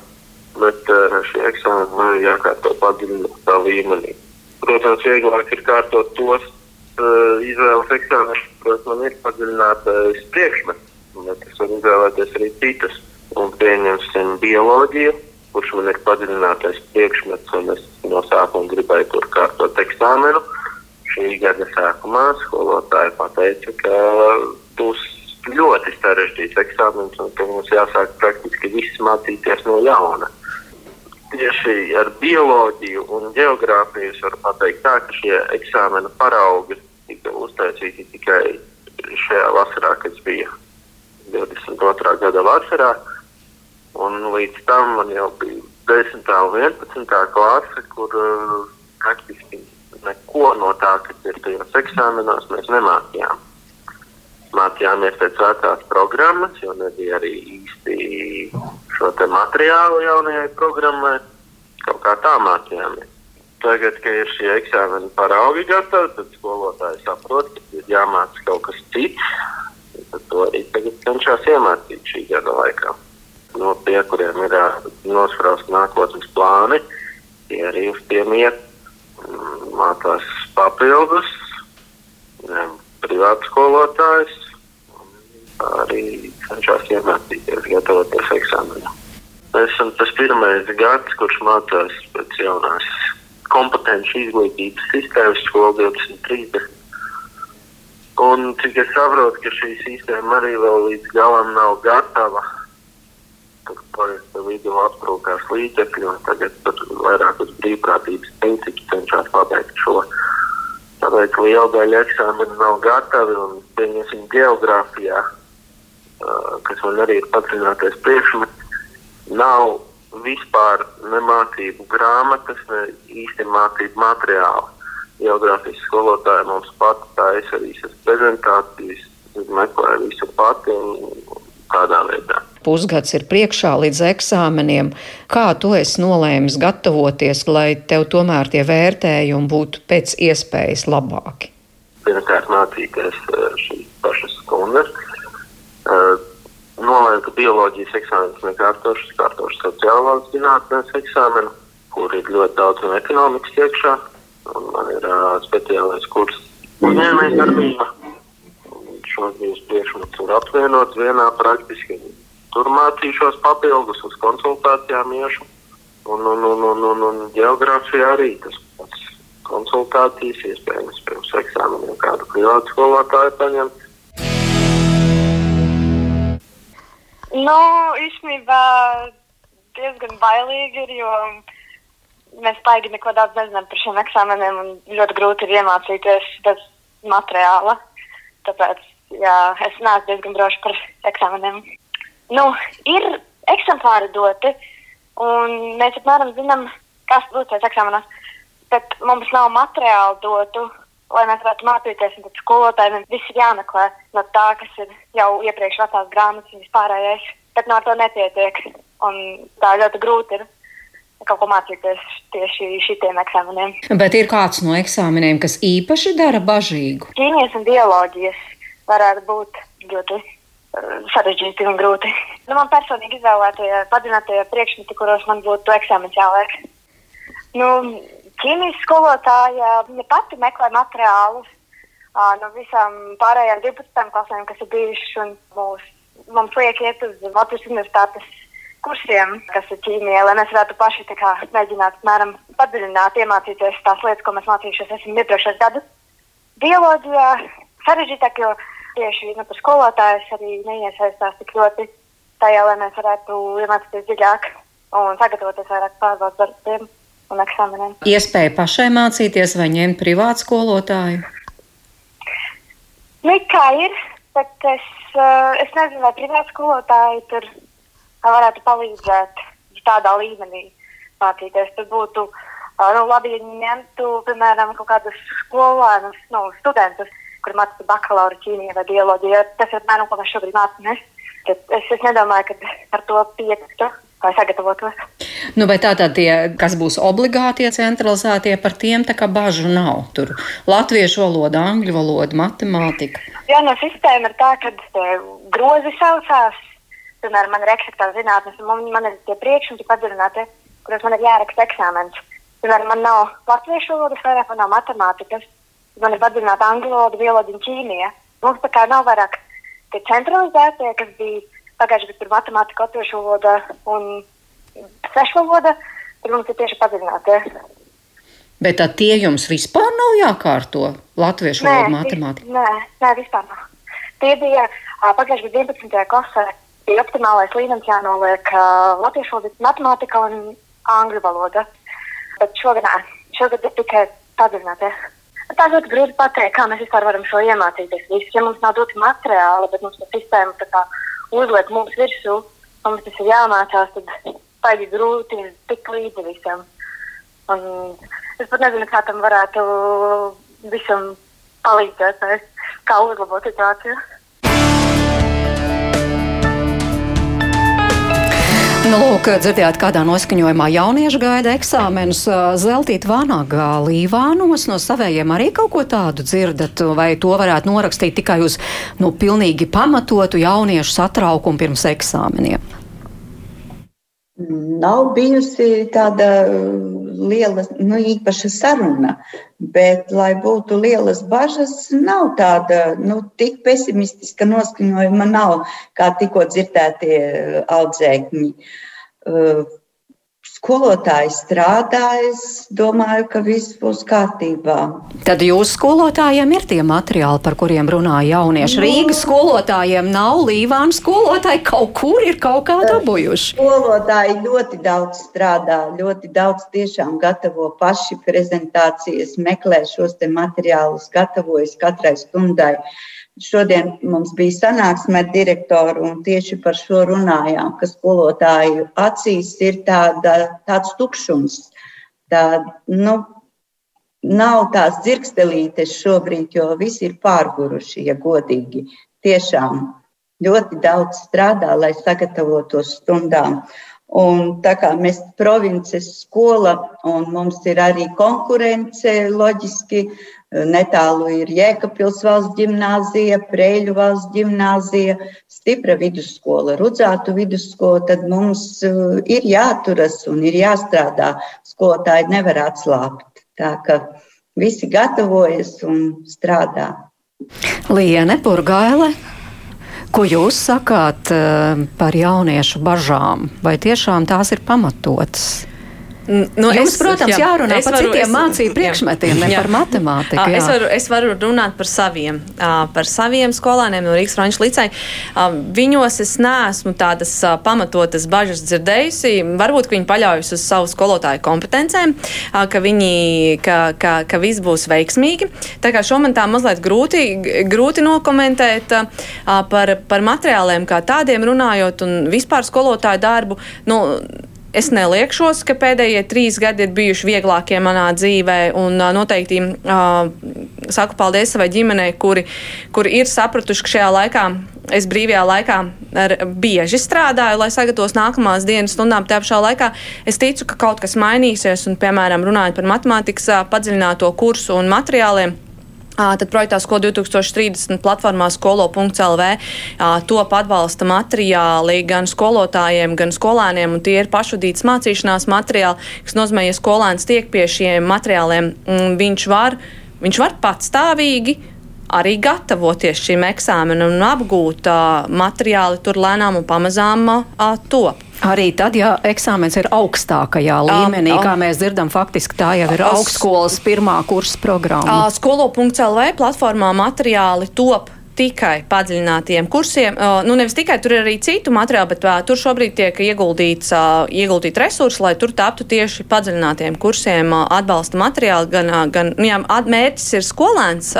bet uh, šie eksāmeni man ir jākārto padziļinātā līmenī. Protams, vieglāk ir kārtot tos uh, izvēles eksāmenus, kuros man ir padziļinātais priekšmets, bet es varu izvēlēties arī citas. Un pieņemsim bioloģiju, kurš man ir padziļinātais priekšmets, un es no sākuma gribēju tur kārtot eksāmenu. Šī gada sākumā skolotāji pateica, ka būs ļoti sarežģīts eksāmenis un ka mums jāsāk praktiski viss mācīties no jauna. Tieši ar bioloģiju un geogrāfiju es varu pateikt tā, ka šie eksāmena paraugi tika uztaisīti tikai šajā vasarā, kas bija 22. gada vasarā. Un līdz tam man jau bija 10. un 11. klase, kur uh, praktiski neko no tā, kas ir tajos eksāmenos, mēs nemācījām. Mācījāmies pēc vecās programmas, jo nebija arī īsti šo materiālu jaunajai programmai. Kaut kā tā mācījāmies. Tagad, kad ir šie eksāmeni paraugi gatavi, tad skolotāji saprot, ka ir jāmācās kaut kas cits. Tad to arī tagad cenšas iemācīt šī gada laikā no tie, kuriem ir nosprausti nākotnes plāni, tie arī uz tiem iet, mm, mācās papildus, privātu skolotājs, arī cenšas iemācīties, gatavoties eksāmenam. Esam tas pirmais gads, kurš mācās pēc jaunās kompetenci izglītības sistēmas skola 2030. Un cik es saprotu, ka šī sistēma arī vēl līdz galam nav gatava projekta vidū aptrūkās līdzekļi, un tagad tur vairāk uz brīvprātības principu cenšas pabeigt šo. Tāpēc liela daļa eksāmenu nav gatavi, un, pieņemsim, geogrāfijā, kas man arī ir padziļinātais priekšmets, nav vispār ne mācību grāmatas, ne īsti mācību materiāli. geogrāfijas skolotāja mums pati taisa visas prezentācijas, meklē visu pati un tādā veidā. Pusgads ir priekšā līdz eksāmeniem. Kā tu esi nolēmis gatavoties, lai tev tomēr tie vērtējumi būtu pēc iespējas labāki? Pirmkārt, mācīties šīs pašas stundas. Nolēmu, ka bioloģijas eksāmenis nekārtošas, kārtošas sociālās zinātnes eksāmenu, kur ir ļoti daudz no ekonomikas iekšā un man ir uh, speciālais kurs uzņēmējas darbība. Šos divus priekšmetus var apvienot vienā praktiski. Tur mācīšos papildus uz konsultācijām iešu. Un, un, un, un, un, un geogrāfija arī tas pats konsultācijas, iespējams, pirms eksāmeniem kādu privātu skolotāju paņemt. Nu, īstenībā diezgan bailīgi ir, jo mēs baigi neko daudz nezinām par šiem eksāmeniem, un ļoti grūti ir iemācīties bez materiāla. Tāpēc jā, es neesmu diezgan droši par eksāmeniem. Nu, ir eksemplāri doti, un mēs apmēram zinām, kas būs tajos eksāmenos, bet mums nav materiālu dotu. Lai mēs varētu mācīties, un tad skolotājiem viss ir jāmeklē no tā, kas ir jau iepriekš vecās grāmatas un vispārējais. Bet no to nepietiek. Un tā ļoti grūti ir kaut ko mācīties tieši šitiem eksāmeniem. Bet ir kāds no eksāmeniem, kas īpaši dara bažīgu? Ķīmijas un bioloģijas varētu būt ļoti sarežģīti un grūti. Nu, man personīgi izvēlētie padziļinātie priekšmeti, kuros man būtu eksāmenis jāliek. Nu, ķīmijas skolotāja pati meklē materiālus uh, no visām pārējām 12 klasēm, kas ir bijušas. Mūs, mums liek iet uz Latvijas universitātes kursiem, kas ir ķīmija, lai mēs varētu paši kā, mēģināt mēram, padziļināt, iemācīties tās lietas, ko mēs mācījušies iepriekšējos gadus. Bioloģijā sarežģītāk, jo tieši nu, skolotājs arī neiesaistās tik ļoti tajā, lai mēs varētu iemācīties dziļāk un sagatavoties vairāk pārbaudas darbiem un eksāmeniem. Iespēja pašai mācīties vai ņemt privātu skolotāju? Nu, kā ir, bet es, uh, es nezinu, vai privāti skolotāji tur varētu palīdzēt tādā līmenī mācīties. Tur būtu uh, nu, labi, ja ņemtu, piemēram, kaut kādus skolēnus, nu, studentus, kuri mācītu bakalaura ķīmiju vai bioloģiju. Tas ir apmēram, ko mēs šobrīd mācāmies. Es, es nedomāju, ka ar to pietiktu. Lai sagatavotos. Nu, vai tātad tie, kas būs obligātie, centralizētie, par tiem tā kā bažu nav? Tur latviešu valoda, angļu valoda, matemātika. Jā, no sistēma ir tā, ka grozi saucās piemēram, man ir eksaktā zinātnes, un man, man ir tie priekšmeti padziļināti, kuros man ir jāraksta eksāmens. Piemēram, man nav latviešu valodas, vairāk man nav matemātikas, man ir padziļināta angļu valoda, bioloģija un ķīmija. Mums tā kā nav vairāk tie centralizētie, kas bija pagājušajā gadā, tur matemātika, latviešu valoda un svešu valoda, tur mums ir tieši padziļinātie. Bet tad tie jums vispār nav jākārto latviešu valoda, matemātika? Nē, nē, vispār nav. Tie bija pagājušajā gadā 11. klasē ir optimālais līmenis jānoliek uh, latviešu valoda, matemātika un angļu valoda. Bet šogad nē, šogad ir tikai padziļinātie. Tā ļoti grūti pateikt, kā mēs vispār varam šo iemācīties. Visu. Ja mums nav doti materiāli, bet mums tā sistēma tā uzliek mums virsū, un mums tas ir jāmācās, tad baigi grūti tikt līdzi visam. Un es pat nezinu, kā tam varētu visam palīdzēt, kā uzlabot situāciju. Nu, lūk, dzirdējāt, kādā noskaņojumā jaunieši gaida eksāmenus. Zeltīt vānāgā līvānos no savējiem arī kaut ko tādu dzirdat, vai to varētu norakstīt tikai uz nu, pilnīgi pamatotu jauniešu satraukumu pirms eksāmeniem? Nav bijusi tāda liela, nu, īpaša saruna, bet, lai būtu lielas bažas, nav tāda, nu, tik pesimistiska noskaņojuma nav, kā tikko dzirdētie audzēkņi. Skolotāji strādā, es domāju, ka viss būs kārtībā. Tad jūsu skolotājiem ir tie materiāli, par kuriem runā jaunieši. No. Nu. Rīgas skolotājiem nav līvāna skolotāji, kaut kur ir kaut kā dabūjuši. Skolotāji ļoti daudz strādā, ļoti daudz tiešām gatavo paši prezentācijas, meklē šos te materiālus, gatavojas katrai stundai. Uh, Šodien mums bija sanāksme ar direktoru un tieši par šo runājām, ka skolotāju acīs ir tāda, tāds tukšums. Tā, nu, nav tās dzirkstelītes šobrīd, jo visi ir pārguruši, ja godīgi. Tiešām ļoti daudz strādā, lai sagatavotos stundām. Un tā kā mēs esam provinces skola un mums ir arī konkurence, loģiski netālu ir Jēkabpils valsts gimnāzija, Preļu valsts gimnāzija, stipra vidusskola, Rudzātu vidusskola, tad mums uh, ir jāturas un ir jāstrādā. Skolotāji nevar atslābt. Tā ka visi gatavojas un strādā. Liene Purgaile, Ko jūs sakāt uh, par jauniešu bažām? Vai tiešām tās ir pamatotas? Nu, Jums, es, protams, jā, jārunā par varu, citiem es, mācību priekšmetiem, ne jā. par matemātiku. Jā. Es, varu, es varu runāt par saviem, par saviem skolāniem no Rīgas Franča licei. Viņos es neesmu tādas pamatotas bažas dzirdējusi. Varbūt, ka viņi paļaujas uz savu skolotāju kompetencēm, ka, viņi, ka, ka, ka viss būs veiksmīgi. Tā kā šo man tā mazliet grūti, grūti nokomentēt par, par materiāliem kā tādiem runājot un vispār skolotāju darbu. Nu, Es neliekšos, ka pēdējie trīs gadi ir bijuši vieglākie manā dzīvē, un noteikti uh, saku paldies savai ģimenei, kuri, kuri ir sapratuši, ka šajā laikā es brīvajā laikā ar, bieži strādāju, lai sagatavotos nākamās dienas stundām. Tajā pašā laikā es ticu, ka kaut kas mainīsies, un, piemēram, runājot par matemātikas padziļināto kursu un materiāliem. Tad projektā Skola 2030 platformā skolo.lv top atbalsta materiāli gan skolotājiem, gan skolēniem, un tie ir pašvadītas mācīšanās materiāli, kas nozīmē, ja skolēns tiek pie šiem materiāliem, mm, viņš var, viņš var patstāvīgi arī gatavoties šim eksāmenam un apgūt uh, materiāli tur lēnām un pamazām uh, top. Arī tad, ja eksāmens ir augstākajā līmenī, um, um, kā mēs dzirdam, faktiski tā jau ir augstskolas pirmā kursa programma. Skolo.lv platformā materiāli top tikai padziļinātiem kursiem. Nu, nevis tikai tur ir arī citu materiālu, bet tur šobrīd tiek ieguldīts, ieguldīt resursi, lai tur taptu tieši padziļinātiem kursiem atbalsta materiāli. Gan, gan nu, jā, mērķis ir skolēns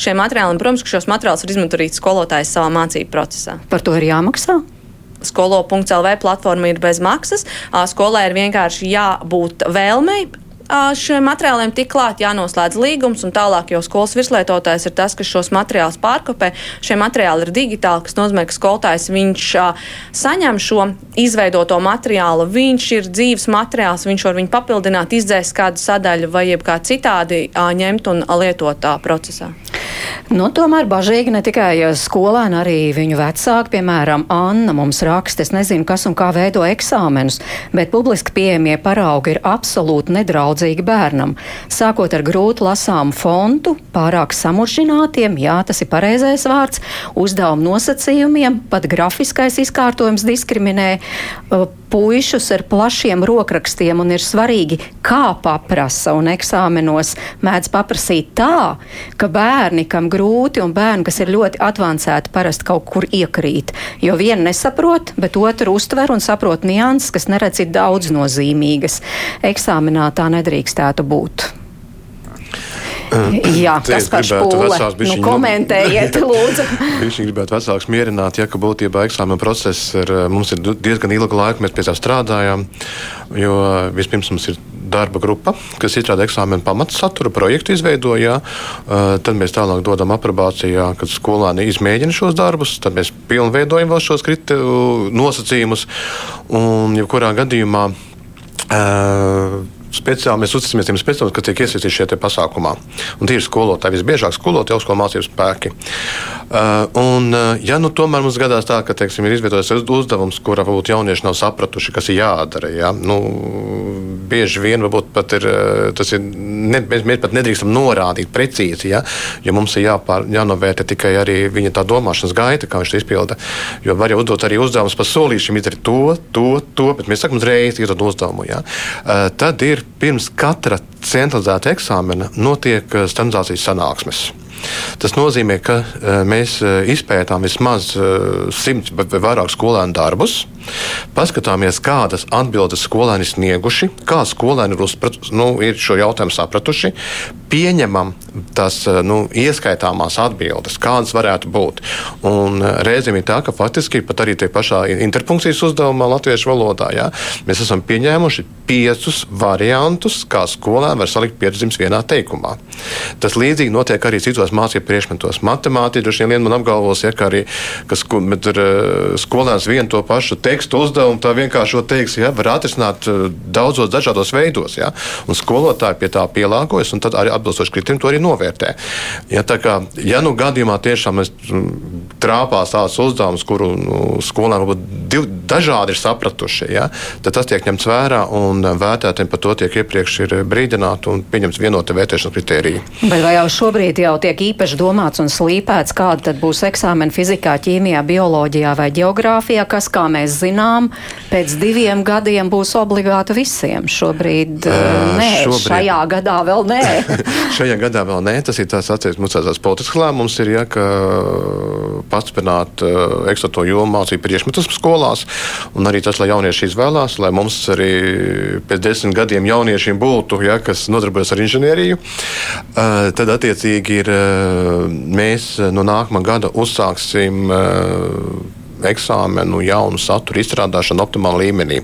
šiem materiāliem. Protams, ka šos materiālus var izmantot arī skolotājs savā mācību procesā. Par to ir jāmaksā skolo.lv platforma ir bez maksas. Skolai ir vienkārši jābūt vēlmei šiem materiāliem tik klāt jānoslēdz līgums, un tālāk jau skolas virslietotājs ir tas, kas šos materiālus pārkopē. Šie materiāli ir digitāli, kas nozīmē, ka skolotājs viņš saņem šo izveidoto materiālu, viņš ir dzīves materiāls, viņš var viņu papildināt, izdzēst kādu sadaļu vai jebkā citādi ņemt un lietot procesā. Nu, tomēr bažīgi ne tikai skolēni, arī viņu vecāki, piemēram, Anna mums raksta, es nezinu, kas un kā veido eksāmenus, bet publiski pieejamie paraugi ir absolūti nedraudzīgi bērnam. Sākot ar grūti lasāmu fontu, pārāk samuršinātiem, jā, tas ir pareizais vārds, uzdevumu nosacījumiem, pat grafiskais izkārtojums diskriminē puišus ar plašiem rokrakstiem un ir svarīgi, kā paprasa un eksāmenos mēdz paprasīt tā, ka bērni, kam grūti un bērni, kas ir ļoti advancēti, parasti kaut kur iekrīt. Jo viena nesaprot, bet otra uztver un saprot nianses, kas neredz ir daudz nozīmīgas. Eksāmenā tā nedrīkstētu būt. Jā, tas par školu. Nu, komentējiet, lūdzu. Viņš gribētu vecāks mierināt, ja ka būtībā eksāmena process ir, mums ir diezgan ilga laika, mēs pie tā strādājām, jo vispirms mums ir darba grupa, kas izstrādā eksāmena pamatsatura projektu izveidojā. Tad mēs tālāk dodam aprobācijā, kad skolēni izmēģina šos darbus, tad mēs pilnveidojam vēl šos nosacījumus un jebkurā gadījumā. Speciāli mēs uzticamies tiem speciālistiem, kas tiek iesaistīti šajā pasākumā. Un tie ir skolotāji, visbiežāk skolotāji, augstskolu mācību spēki. Uh, un, uh, ja nu tomēr mums gadās tā, ka teiksim, ir izveidojies uzdevums, kura varbūt jaunieši nav sapratuši, kas ir jādara, ja? nu, bieži vien pat ir, uh, tas ir, ne, mēs, mēs pat nedrīkstam norādīt precīzi, ja? jo mums ir jāpār, jānovērtē tikai arī viņa tā domāšanas gaita, kā viņš to izpilda. Jo var jau uzdot arī uzdevumus par solīšiem, izdarīt to, to, to, bet mēs sakām uzreiz, iedod uzdevumu. Ja? Uh, tad ir pirms katra centralizēta eksāmena notiek eh, standardizācijas sanāksmes. Tas nozīmē, ka eh, mēs eh, izpētām vismaz simts vai vairāk skolēnu darbus. Paskatāmies, kādas atbildes skolēni snieguši, kā skolēni ir, uzprat, nu, ir šo jautājumu sapratuši, pieņemam tās nu, ieskaitāmās atbildes, kādas varētu būt. Un reizēm ir tā, ka faktiski pat arī tie pašā interpunkcijas uzdevumā latviešu valodā ja, mēs esam pieņēmuši piecus variantus, kā skolēni var salikt piecus vienā teikumā. Tas līdzīgi notiek arī citos mācību priekšmetos. Matemātikā droši vien man apgalvos, ja, ka arī ka sko, ir, skolēns vienu to pašu tekstu uzdevumu, tā vienkārši teiks, ja, var atrisināt daudzos dažādos veidos. Ja, un skolotāji pie tā pielāgojas, un tad arī atbilstoši kritērijiem to arī novērtē. Ja, kā, ja nu gadījumā tiešām mēs trāpās tāds uzdevums, kuru nu, skolēni varbūt dažādi ir sapratuši, ja, tad tas tiek ņemts vērā un vērtētājiem par to tiek iepriekš ir brīdināti un pieņemts vienota vērtēšanas kritērija. Bet vai jau šobrīd jau tiek īpaši domāts un slīpēts, kāda tad būs eksāmena fizikā, ķīmijā, bioloģijā vai geogrāfijā, kas, kā mēs zinām, pēc diviem gadiem būs obligāti visiem. Šobrīd, uh, nē, šobrīd... šajā gadā vēl nē. šajā gadā vēl nē, tas ir tās atsevišķas mums tās politiskas lēmums, ir, ja, ka pastiprināt uh, ekstrato jomu mācību priekšmetus skolās, un arī tas, lai jaunieši izvēlās, lai mums arī pēc desmit gadiem jauniešiem būtu, ja, kas nodarbojas ar inženieriju, uh, tad attiecīgi ir mēs no nākamā gada uzsāksim eksāmenu, jaunu saturu izstrādāšanu optimālā līmenī.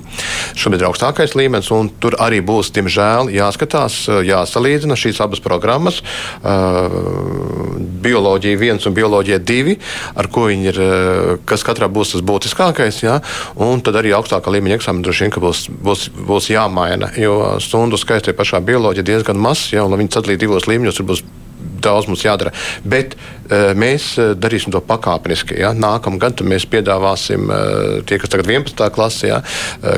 Šobrīd ir augstākais līmenis, un tur arī būs, diemžēl, jāskatās, jāsalīdzina šīs abas programmas. Bioloģija 1 un bioloģija 2, ar ko viņi ir, kas katrā būs tas būtiskākais. Ja? Un tad arī augstākā līmeņa eksāmena droši vien būs, būs, būs jāmaina, jo stundu skaits ir pašā bioloģija diezgan mazs, ja, un lai viņi sadalītu divos līmeņos, tur būs daudz mums jādara. Bet uh, mēs uh, darīsim to pakāpeniski. Ja? Nākamā gada mēs piedāvāsim uh, tie, kas tagad 11. klasē, ja?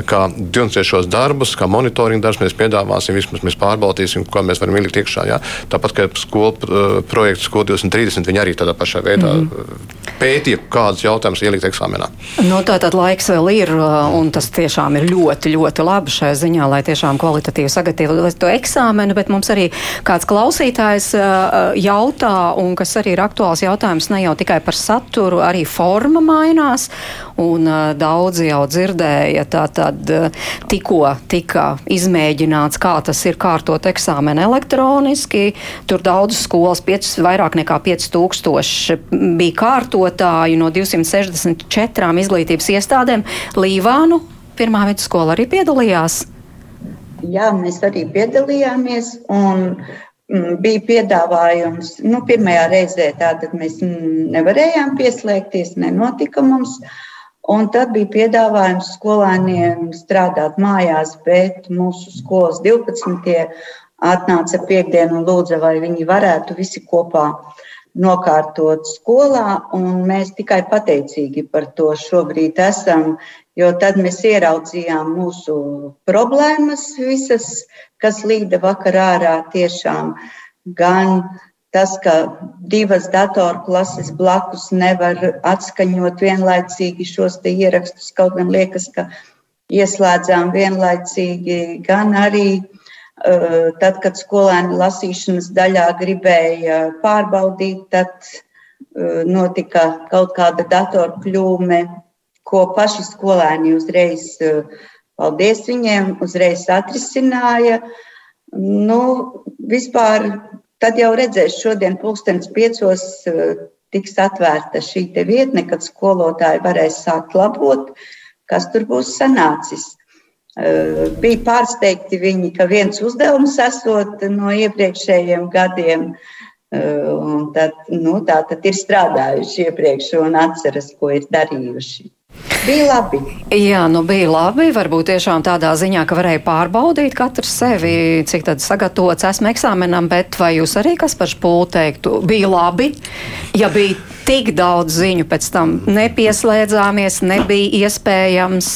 kā diagnostiešos darbus, kā monitoringa darbus. Mēs piedāvāsim, vismaz mēs pārbaudīsim, kā mēs varam ielikt iekšā. Ja? Tāpat kā skolu projekts Skola 2030, viņi arī tādā pašā veidā mm -hmm. pētīja, kādus jautājumus ielikt eksāmenā. Nu, tā tad laiks vēl ir, un tas tiešām ir ļoti, ļoti labi šajā ziņā, lai tiešām kvalitatīvi sagatavotu to eksāmenu, bet mums arī kāds klausītājs jautā, un kas arī ir aktuāls jautājums ne jau tikai par saturu, arī forma mainās, un uh, daudzi jau dzirdēja, tā tad uh, tikko tika izmēģināts, kā tas ir kārtot eksāmenu elektroniski. Tur daudz skolas, 5, vairāk nekā 5000 bija kārtotāji no 264 izglītības iestādēm. Līvānu pirmā vidusskola arī piedalījās. Jā, mēs arī piedalījāmies. Un bija piedāvājums, nu, pirmajā reizē tātad mēs nevarējām pieslēgties, nenotika mums. Un tad bija piedāvājums skolēniem strādāt mājās, bet mūsu skolas 12. atnāca piekdienu un lūdza, vai viņi varētu visi kopā nokārtot skolā, mēs tikai pateicīgi par to šobrīd esam, jo tad mēs ieraudzījām mūsu problēmas visas, kas līda vakarā ārā tiešām gan tas, ka divas datoru klases blakus nevar atskaņot vienlaicīgi šos ierakstus, kaut gan liekas, ka ieslēdzām vienlaicīgi, gan arī uh, tad, kad skolēni lasīšanas daļā gribēja pārbaudīt, tad uh, notika kaut kāda datoru kļūme, ko paši skolēni uzreiz Paldies viņiem, uzreiz atrisināja. Nu, vispār tad jau redzēs, šodien pulkstenis piecos eh, tiks atvērta šī vietne, kad skolotāji varēs sākt labot, kas tur būs sanācis. Eh, bija pārsteigti viņi, ka viens uzdevums esot no iepriekšējiem gadiem, eh, tad, nu, tā tad ir strādājuši iepriekš un atceras, ko ir darījuši. Bija labi. Jā, nu bija labi. Varbūt tiešām tādā ziņā, ka varēja pārbaudīt katrs sevi, cik tad sagatavots esmu eksāmenam, bet vai jūs arī kas par spūlu teiktu? Bija labi, ja bija tik daudz ziņu pēc tam nepieslēdzāmies, nebija iespējams,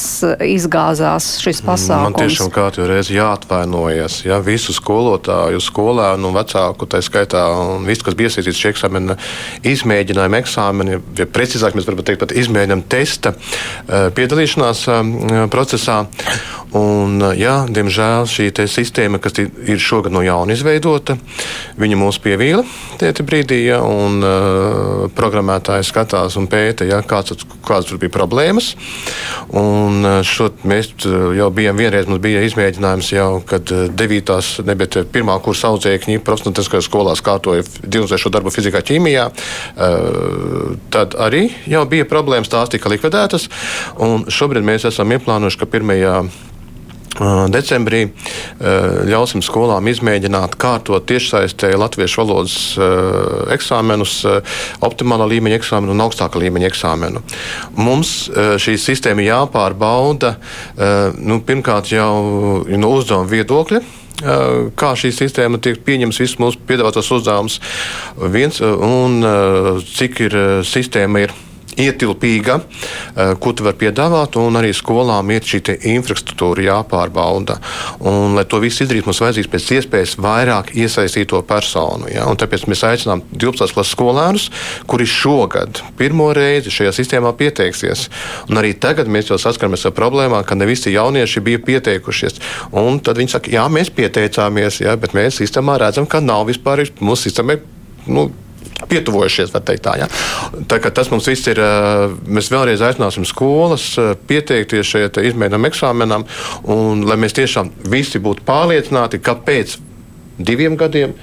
izgāzās šis pasākums. Man tiešām katru reizi jāatvainojas, ja visu skolotāju, skolēnu, vecāku, tā skaitā, un visu, kas bija iesaistīts šī eksāmena izmēģinājuma eksāmeni, ja precīzāk mēs varam teikt pat izmēģinājuma testa eh, piedalīšanās eh, procesā. Un, jā, diemžēl šī sistēma, kas ir šogad no jauna izveidota, viņa mūs pievīla tajā brīdī, ja, un uh, programmētāji skatās un pēta, ja, kāds, kādas tur bija problēmas. Un, šo, mēs jau bijām vienreiz, mums bija izmēģinājums jau, kad 9. ne, bet 1. kursa audzēkņi profesionāliskajās skolās kārtoja divzēšo darbu fizikā, ķīmijā. Tad arī jau bija problēmas, tās tika likvidētas. Un šobrīd mēs esam ieplānojuši, ka pirmajā Decembrī ļausim skolām izmēģināt kārtot tiešsaistē latviešu valodas eksāmenus, optimālā līmeņa eksāmenu un augstākā līmeņa eksāmenu. Mums šī sistēma jāpārbauda nu, pirmkārt jau no uzdevuma viedokļa kā šī sistēma tiek pieņemta, visus mūsu piedāvātos uzdevumus, viens un cik ir sistēma ir ietilpīga, eh, ko tu vari piedāvāt, un arī skolām ir šī infrastruktūra jāpārbauda. Un, lai to visu izdarītu, mums vajadzīgs pēc iespējas vairāk iesaistīto personu. Ja? Un tāpēc mēs aicinām 12. klases skolēnus, kuri šogad pirmo reizi šajā sistēmā pieteiksies. Un arī tagad mēs jau saskaramies ar problēmām, ka ne visi jaunieši bija pieteikušies. Un tad viņi saka, jā, mēs pieteicāmies, ja? bet mēs sistēmā redzam, ka nav vispār mūsu sistēmai. Nu, pietuvojušies. Tā, ja? tā, tas mums viss ir. Mēs vēlreiz aicināsim skolas pieteikties šeit izmēģinājuma eksāmenam, un lai mēs tiešām visi būtu pārliecināti, ka pēc diviem gadiem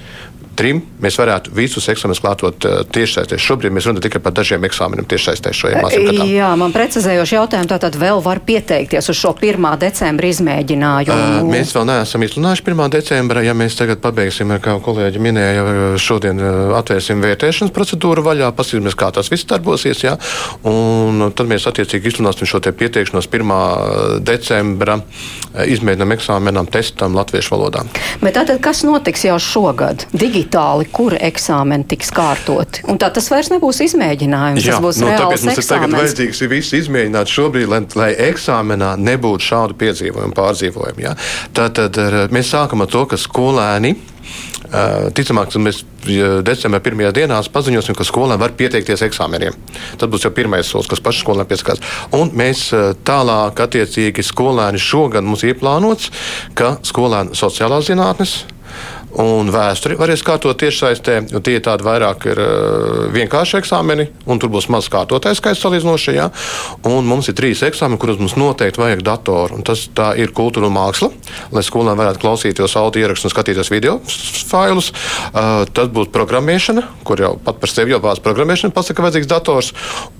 trim mēs varētu visus eksāmenus klātot uh, tiešsaistē. Šobrīd mēs runājam tikai par dažiem eksāmeniem tiešsaistē šajā mācību. Jā, man precizējoši jautājumu tātad vēl var pieteikties uz šo 1. decembra izmēģinājumu. Uh, mēs vēl neesam izsludinājuši 1. decembra. Ja mēs tagad pabeigsim, kā kolēģi minēja, šodien atvērsim vērtēšanas procedūru vaļā, paskatīsimies, kā tas viss darbosies. Jā, un tad mēs attiecīgi izsludināsim šo pieteikšanos 1. decembra izmēģinājumu eksāmenam, testam latviešu valodā. Bet tātad kas notiks jau šogad? Digi digitāli, kura eksāmeni tiks kārtoti. Un tā tas vairs nebūs izmēģinājums. Jā, tas būs nu, tāpēc mums ir tagad vajadzīgs viss izmēģināt šobrīd, lai, lai eksāmenā nebūtu šādu piedzīvojumu, pārdzīvojumu. Ja? Tātad mēs sākam ar to, ka skolēni. Ticamāk, mēs decembrī pirmajā dienā paziņosim, ka skolēni var pieteikties eksāmeniem. Tas būs jau pirmais solis, kas pašam skolēnam piesakās. Un mēs tālāk, attiecīgi, skolēni šogad mums ir plānots, ka skolēni sociālās zinātnes, un vēsturi varēs kārtot tiešsaistē. Tie ir tādi vairāk ir, uh, vienkārši eksāmeni, un tur būs maz kārtotais skaits salīdzinoši. Ja? Un mums ir trīs eksāmeni, kurus mums noteikti vajag datoru. Un tas ir kultūra un māksla, lai skolēni varētu klausīties audio ierakstus un skatīties video failus. Uh, tas būs programmēšana, kur jau pat par sevi jau vārds programmēšana pasaka, vajadzīgs dators.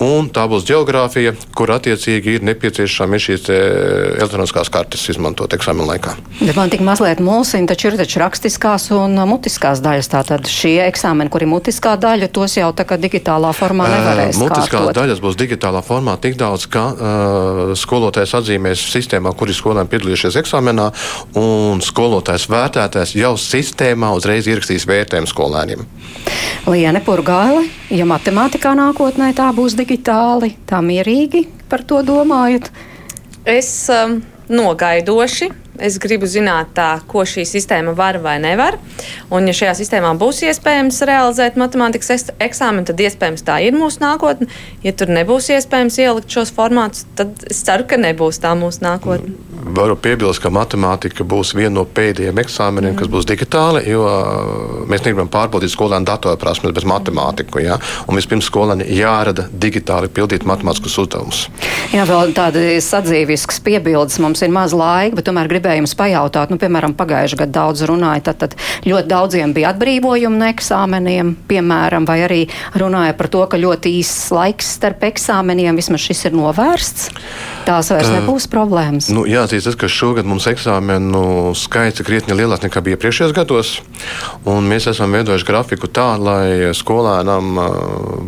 Un tā būs geogrāfija, kur attiecīgi ir nepieciešama šīs elektroniskās kartes izmantot eksāmenu laikā. Bet man tik mazliet mulsina, taču ir taču rakstiskās mutiskās un mutiskās daļas. Tātad šie eksāmeni, kur ir mutiskā daļa, tos jau tā kā digitālā formā nevarēs. Uh, mutiskās kārtot. daļas būs digitālā formā tik daudz, ka uh, skolotājs atzīmēs sistēmā, kur ir skolēni piedalījušies eksāmenā, un skolotājs vērtētājs jau sistēmā uzreiz ierakstīs vērtējumu skolēniem. Liene Purgāle, ja matemātikā nākotnē tā būs digitāli, tā mierīgi par to domājat? Es um, nogaidoši Es gribu zināt, tā, ko šī sistēma var vai nevar. Un, ja šajā sistēmā būs iespējams realizēt matemātikas eksāmenu, tad iespējams tā ir mūsu nākotne. Ja tur nebūs iespējams ielikt šos formātus, tad es ceru, ka nebūs tā mūsu nākotne. Varu piebilst, ka matemātika būs viena no pēdējiem eksāmeniem, mm. kas būs digitāli, jo mēs negribam pārbaudīt skolēnu datorprasmes bez matemātiku. Ja? Un vispirms skolēni jārada digitāli pildīt matemātiskus uzdevumus. Jā, vēl tādas sadzīviskas piebildes mums ir maz laika, bet tomēr gribētu gribēju jums pajautāt, nu, piemēram, pagājušajā gadā daudz runāja, tad, tad ļoti daudziem bija atbrīvojumi no eksāmeniem, piemēram, vai arī runāja par to, ka ļoti īsts laiks starp eksāmeniem, vismaz šis ir novērsts. Tās vairs uh, nebūs problēmas. Nu, jāatzīst, tas, ka šogad mums eksāmenu skaits ir krietni lielāks nekā bija iepriekšējos gados. Mēs esam veidojuši grafiku tā, lai skolēnam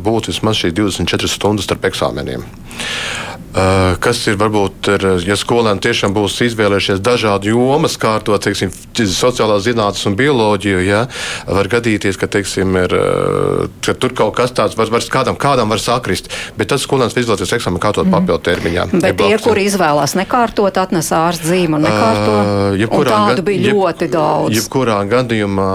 būtu vismaz šīs 24 stundas starp eksāmeniem. Uh, kas ir varbūt, ir, ja skolēni tiešām būs izvēlējušies dažādu jomas, kārtot, teiksim, sociālās zinātnes un bioloģiju, ja, var gadīties, ka, teiksim, ir, uh, ka tur kaut kas tāds var, var kādam, kādam var sakrist, bet tad skolēns izvēlēties eksāmenu kārtot mm. papildu termiņā. Bet tie, kuri izvēlās nekārtot, atnes ārsts zīmu un nekārto, uh, un tādu bija jeb, ļoti daudz. Jebkurā gadījumā,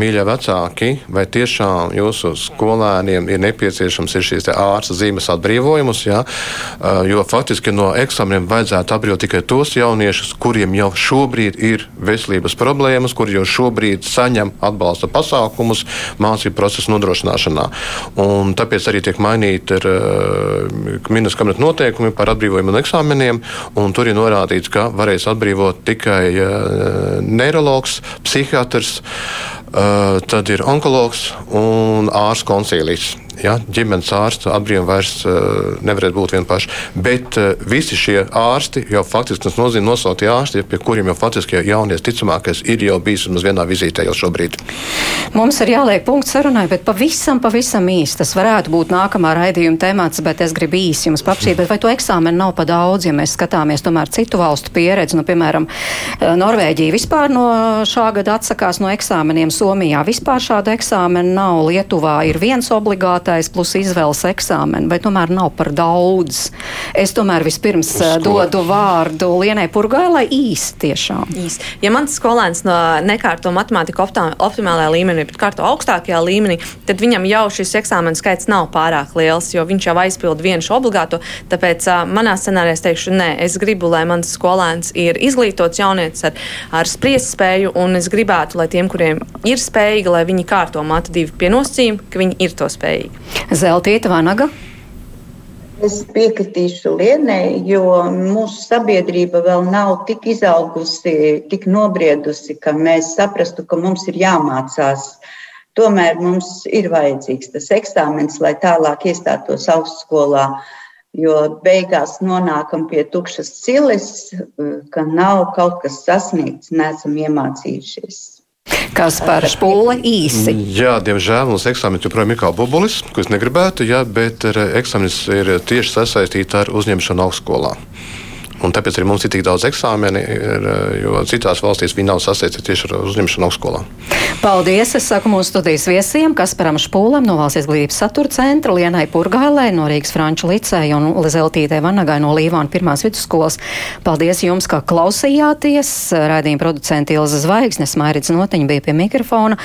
mīļie vecāki, vai tiešām jūsu skolēniem ir nepieciešams ir šīs ārsta zīmes atbrīvojumus, ja, uh, jo faktiski no eksāmeniem vajadzētu apbrīvot tikai tos jauniešus, kuriem jau šobrīd ir veselības problēmas, kuri jau šobrīd saņem atbalsta pasākumus mācību procesu nodrošināšanā. Un tāpēc arī tiek mainīti ir, uh, ministrs kabineta noteikumi par atbrīvojumu no eksāmeniem, un tur ir norādīts, ka varēs atbrīvot tikai uh, neiroloģis, psihiatrs, tad ir onkologs un ārsts koncīlijas ja, ģimenes ārsta apbrīnuma vairs uh, nevarētu būt viena paša. Bet uh, visi šie ārsti jau faktiski tas nozīmē nosaukt ārsti, pie kuriem jau faktiski jaunies ticamākais ir jau bijis vismaz vienā vizītē jau šobrīd. Mums ir jāliek punkts sarunai, bet pavisam, pavisam īsti tas varētu būt nākamā raidījuma temats, bet es gribu īsi jums papšīt, vai to eksāmenu nav pa daudz, ja mēs skatāmies tomēr citu valstu pieredzi, nu, piemēram, eh, Norvēģija vispār no šā gada atsakās no eksāmeniem, Somijā vispār šāda eksāmena nav, Lietuvā ir viens obligāts piektais plus izvēles eksāmeni, vai tomēr nav par daudz? Es tomēr vispirms eh, dodu vārdu Lienai Purgai, lai īsti tiešām. Īsti. Ja mans skolēns no nekārto matemātiku optimālajā līmenī, bet kārto augstākajā līmenī, tad viņam jau šis eksāmena skaits nav pārāk liels, jo viņš jau aizpild vienu šo obligāto. Tāpēc uh, manā scenārijā es teikšu, nē, es gribu, lai mans skolēns ir izglītots jaunietis ar, ar spriest spēju, un es gribētu, lai tiem, kuriem ir spējīgi, lai viņi kārto matu divu pie nosacījuma, ka viņi ir to spējīgi. Zeltīta Vanaga. Es piekritīšu Lienai, jo mūsu sabiedrība vēl nav tik izaugusi, tik nobriedusi, ka mēs saprastu, ka mums ir jāmācās. Tomēr mums ir vajadzīgs tas eksāmens, lai tālāk iestātos augstskolā, jo beigās nonākam pie tukšas cilis, ka nav kaut kas sasniegts, neesam iemācījušies. Kas par spūli īsi? Jā, diemžēl mums eksāmenis joprojām ir kā bubulis, ko es negribētu, jā, bet eksāmenis ir tieši sasaistīts ar uzņemšanu augstskolā. Un tāpēc arī mums ir tik daudz eksāmeni, ir, jo citās valstīs viņi nav sasaistīti tieši ar uzņemšanu augstskolā. Paldies! Es saku mūsu studijas viesiem, Kasparam Špūlam no Valsts izglītības satura centra, Lienai Purgailē no Rīgas Franču licēja un Lizeltītei Vanagai no Līvāna pirmās vidusskolas. Paldies jums, ka klausījāties! Raidījuma producenti Ilza Zvaigznes, Mairits Notiņa bija pie mikrofona.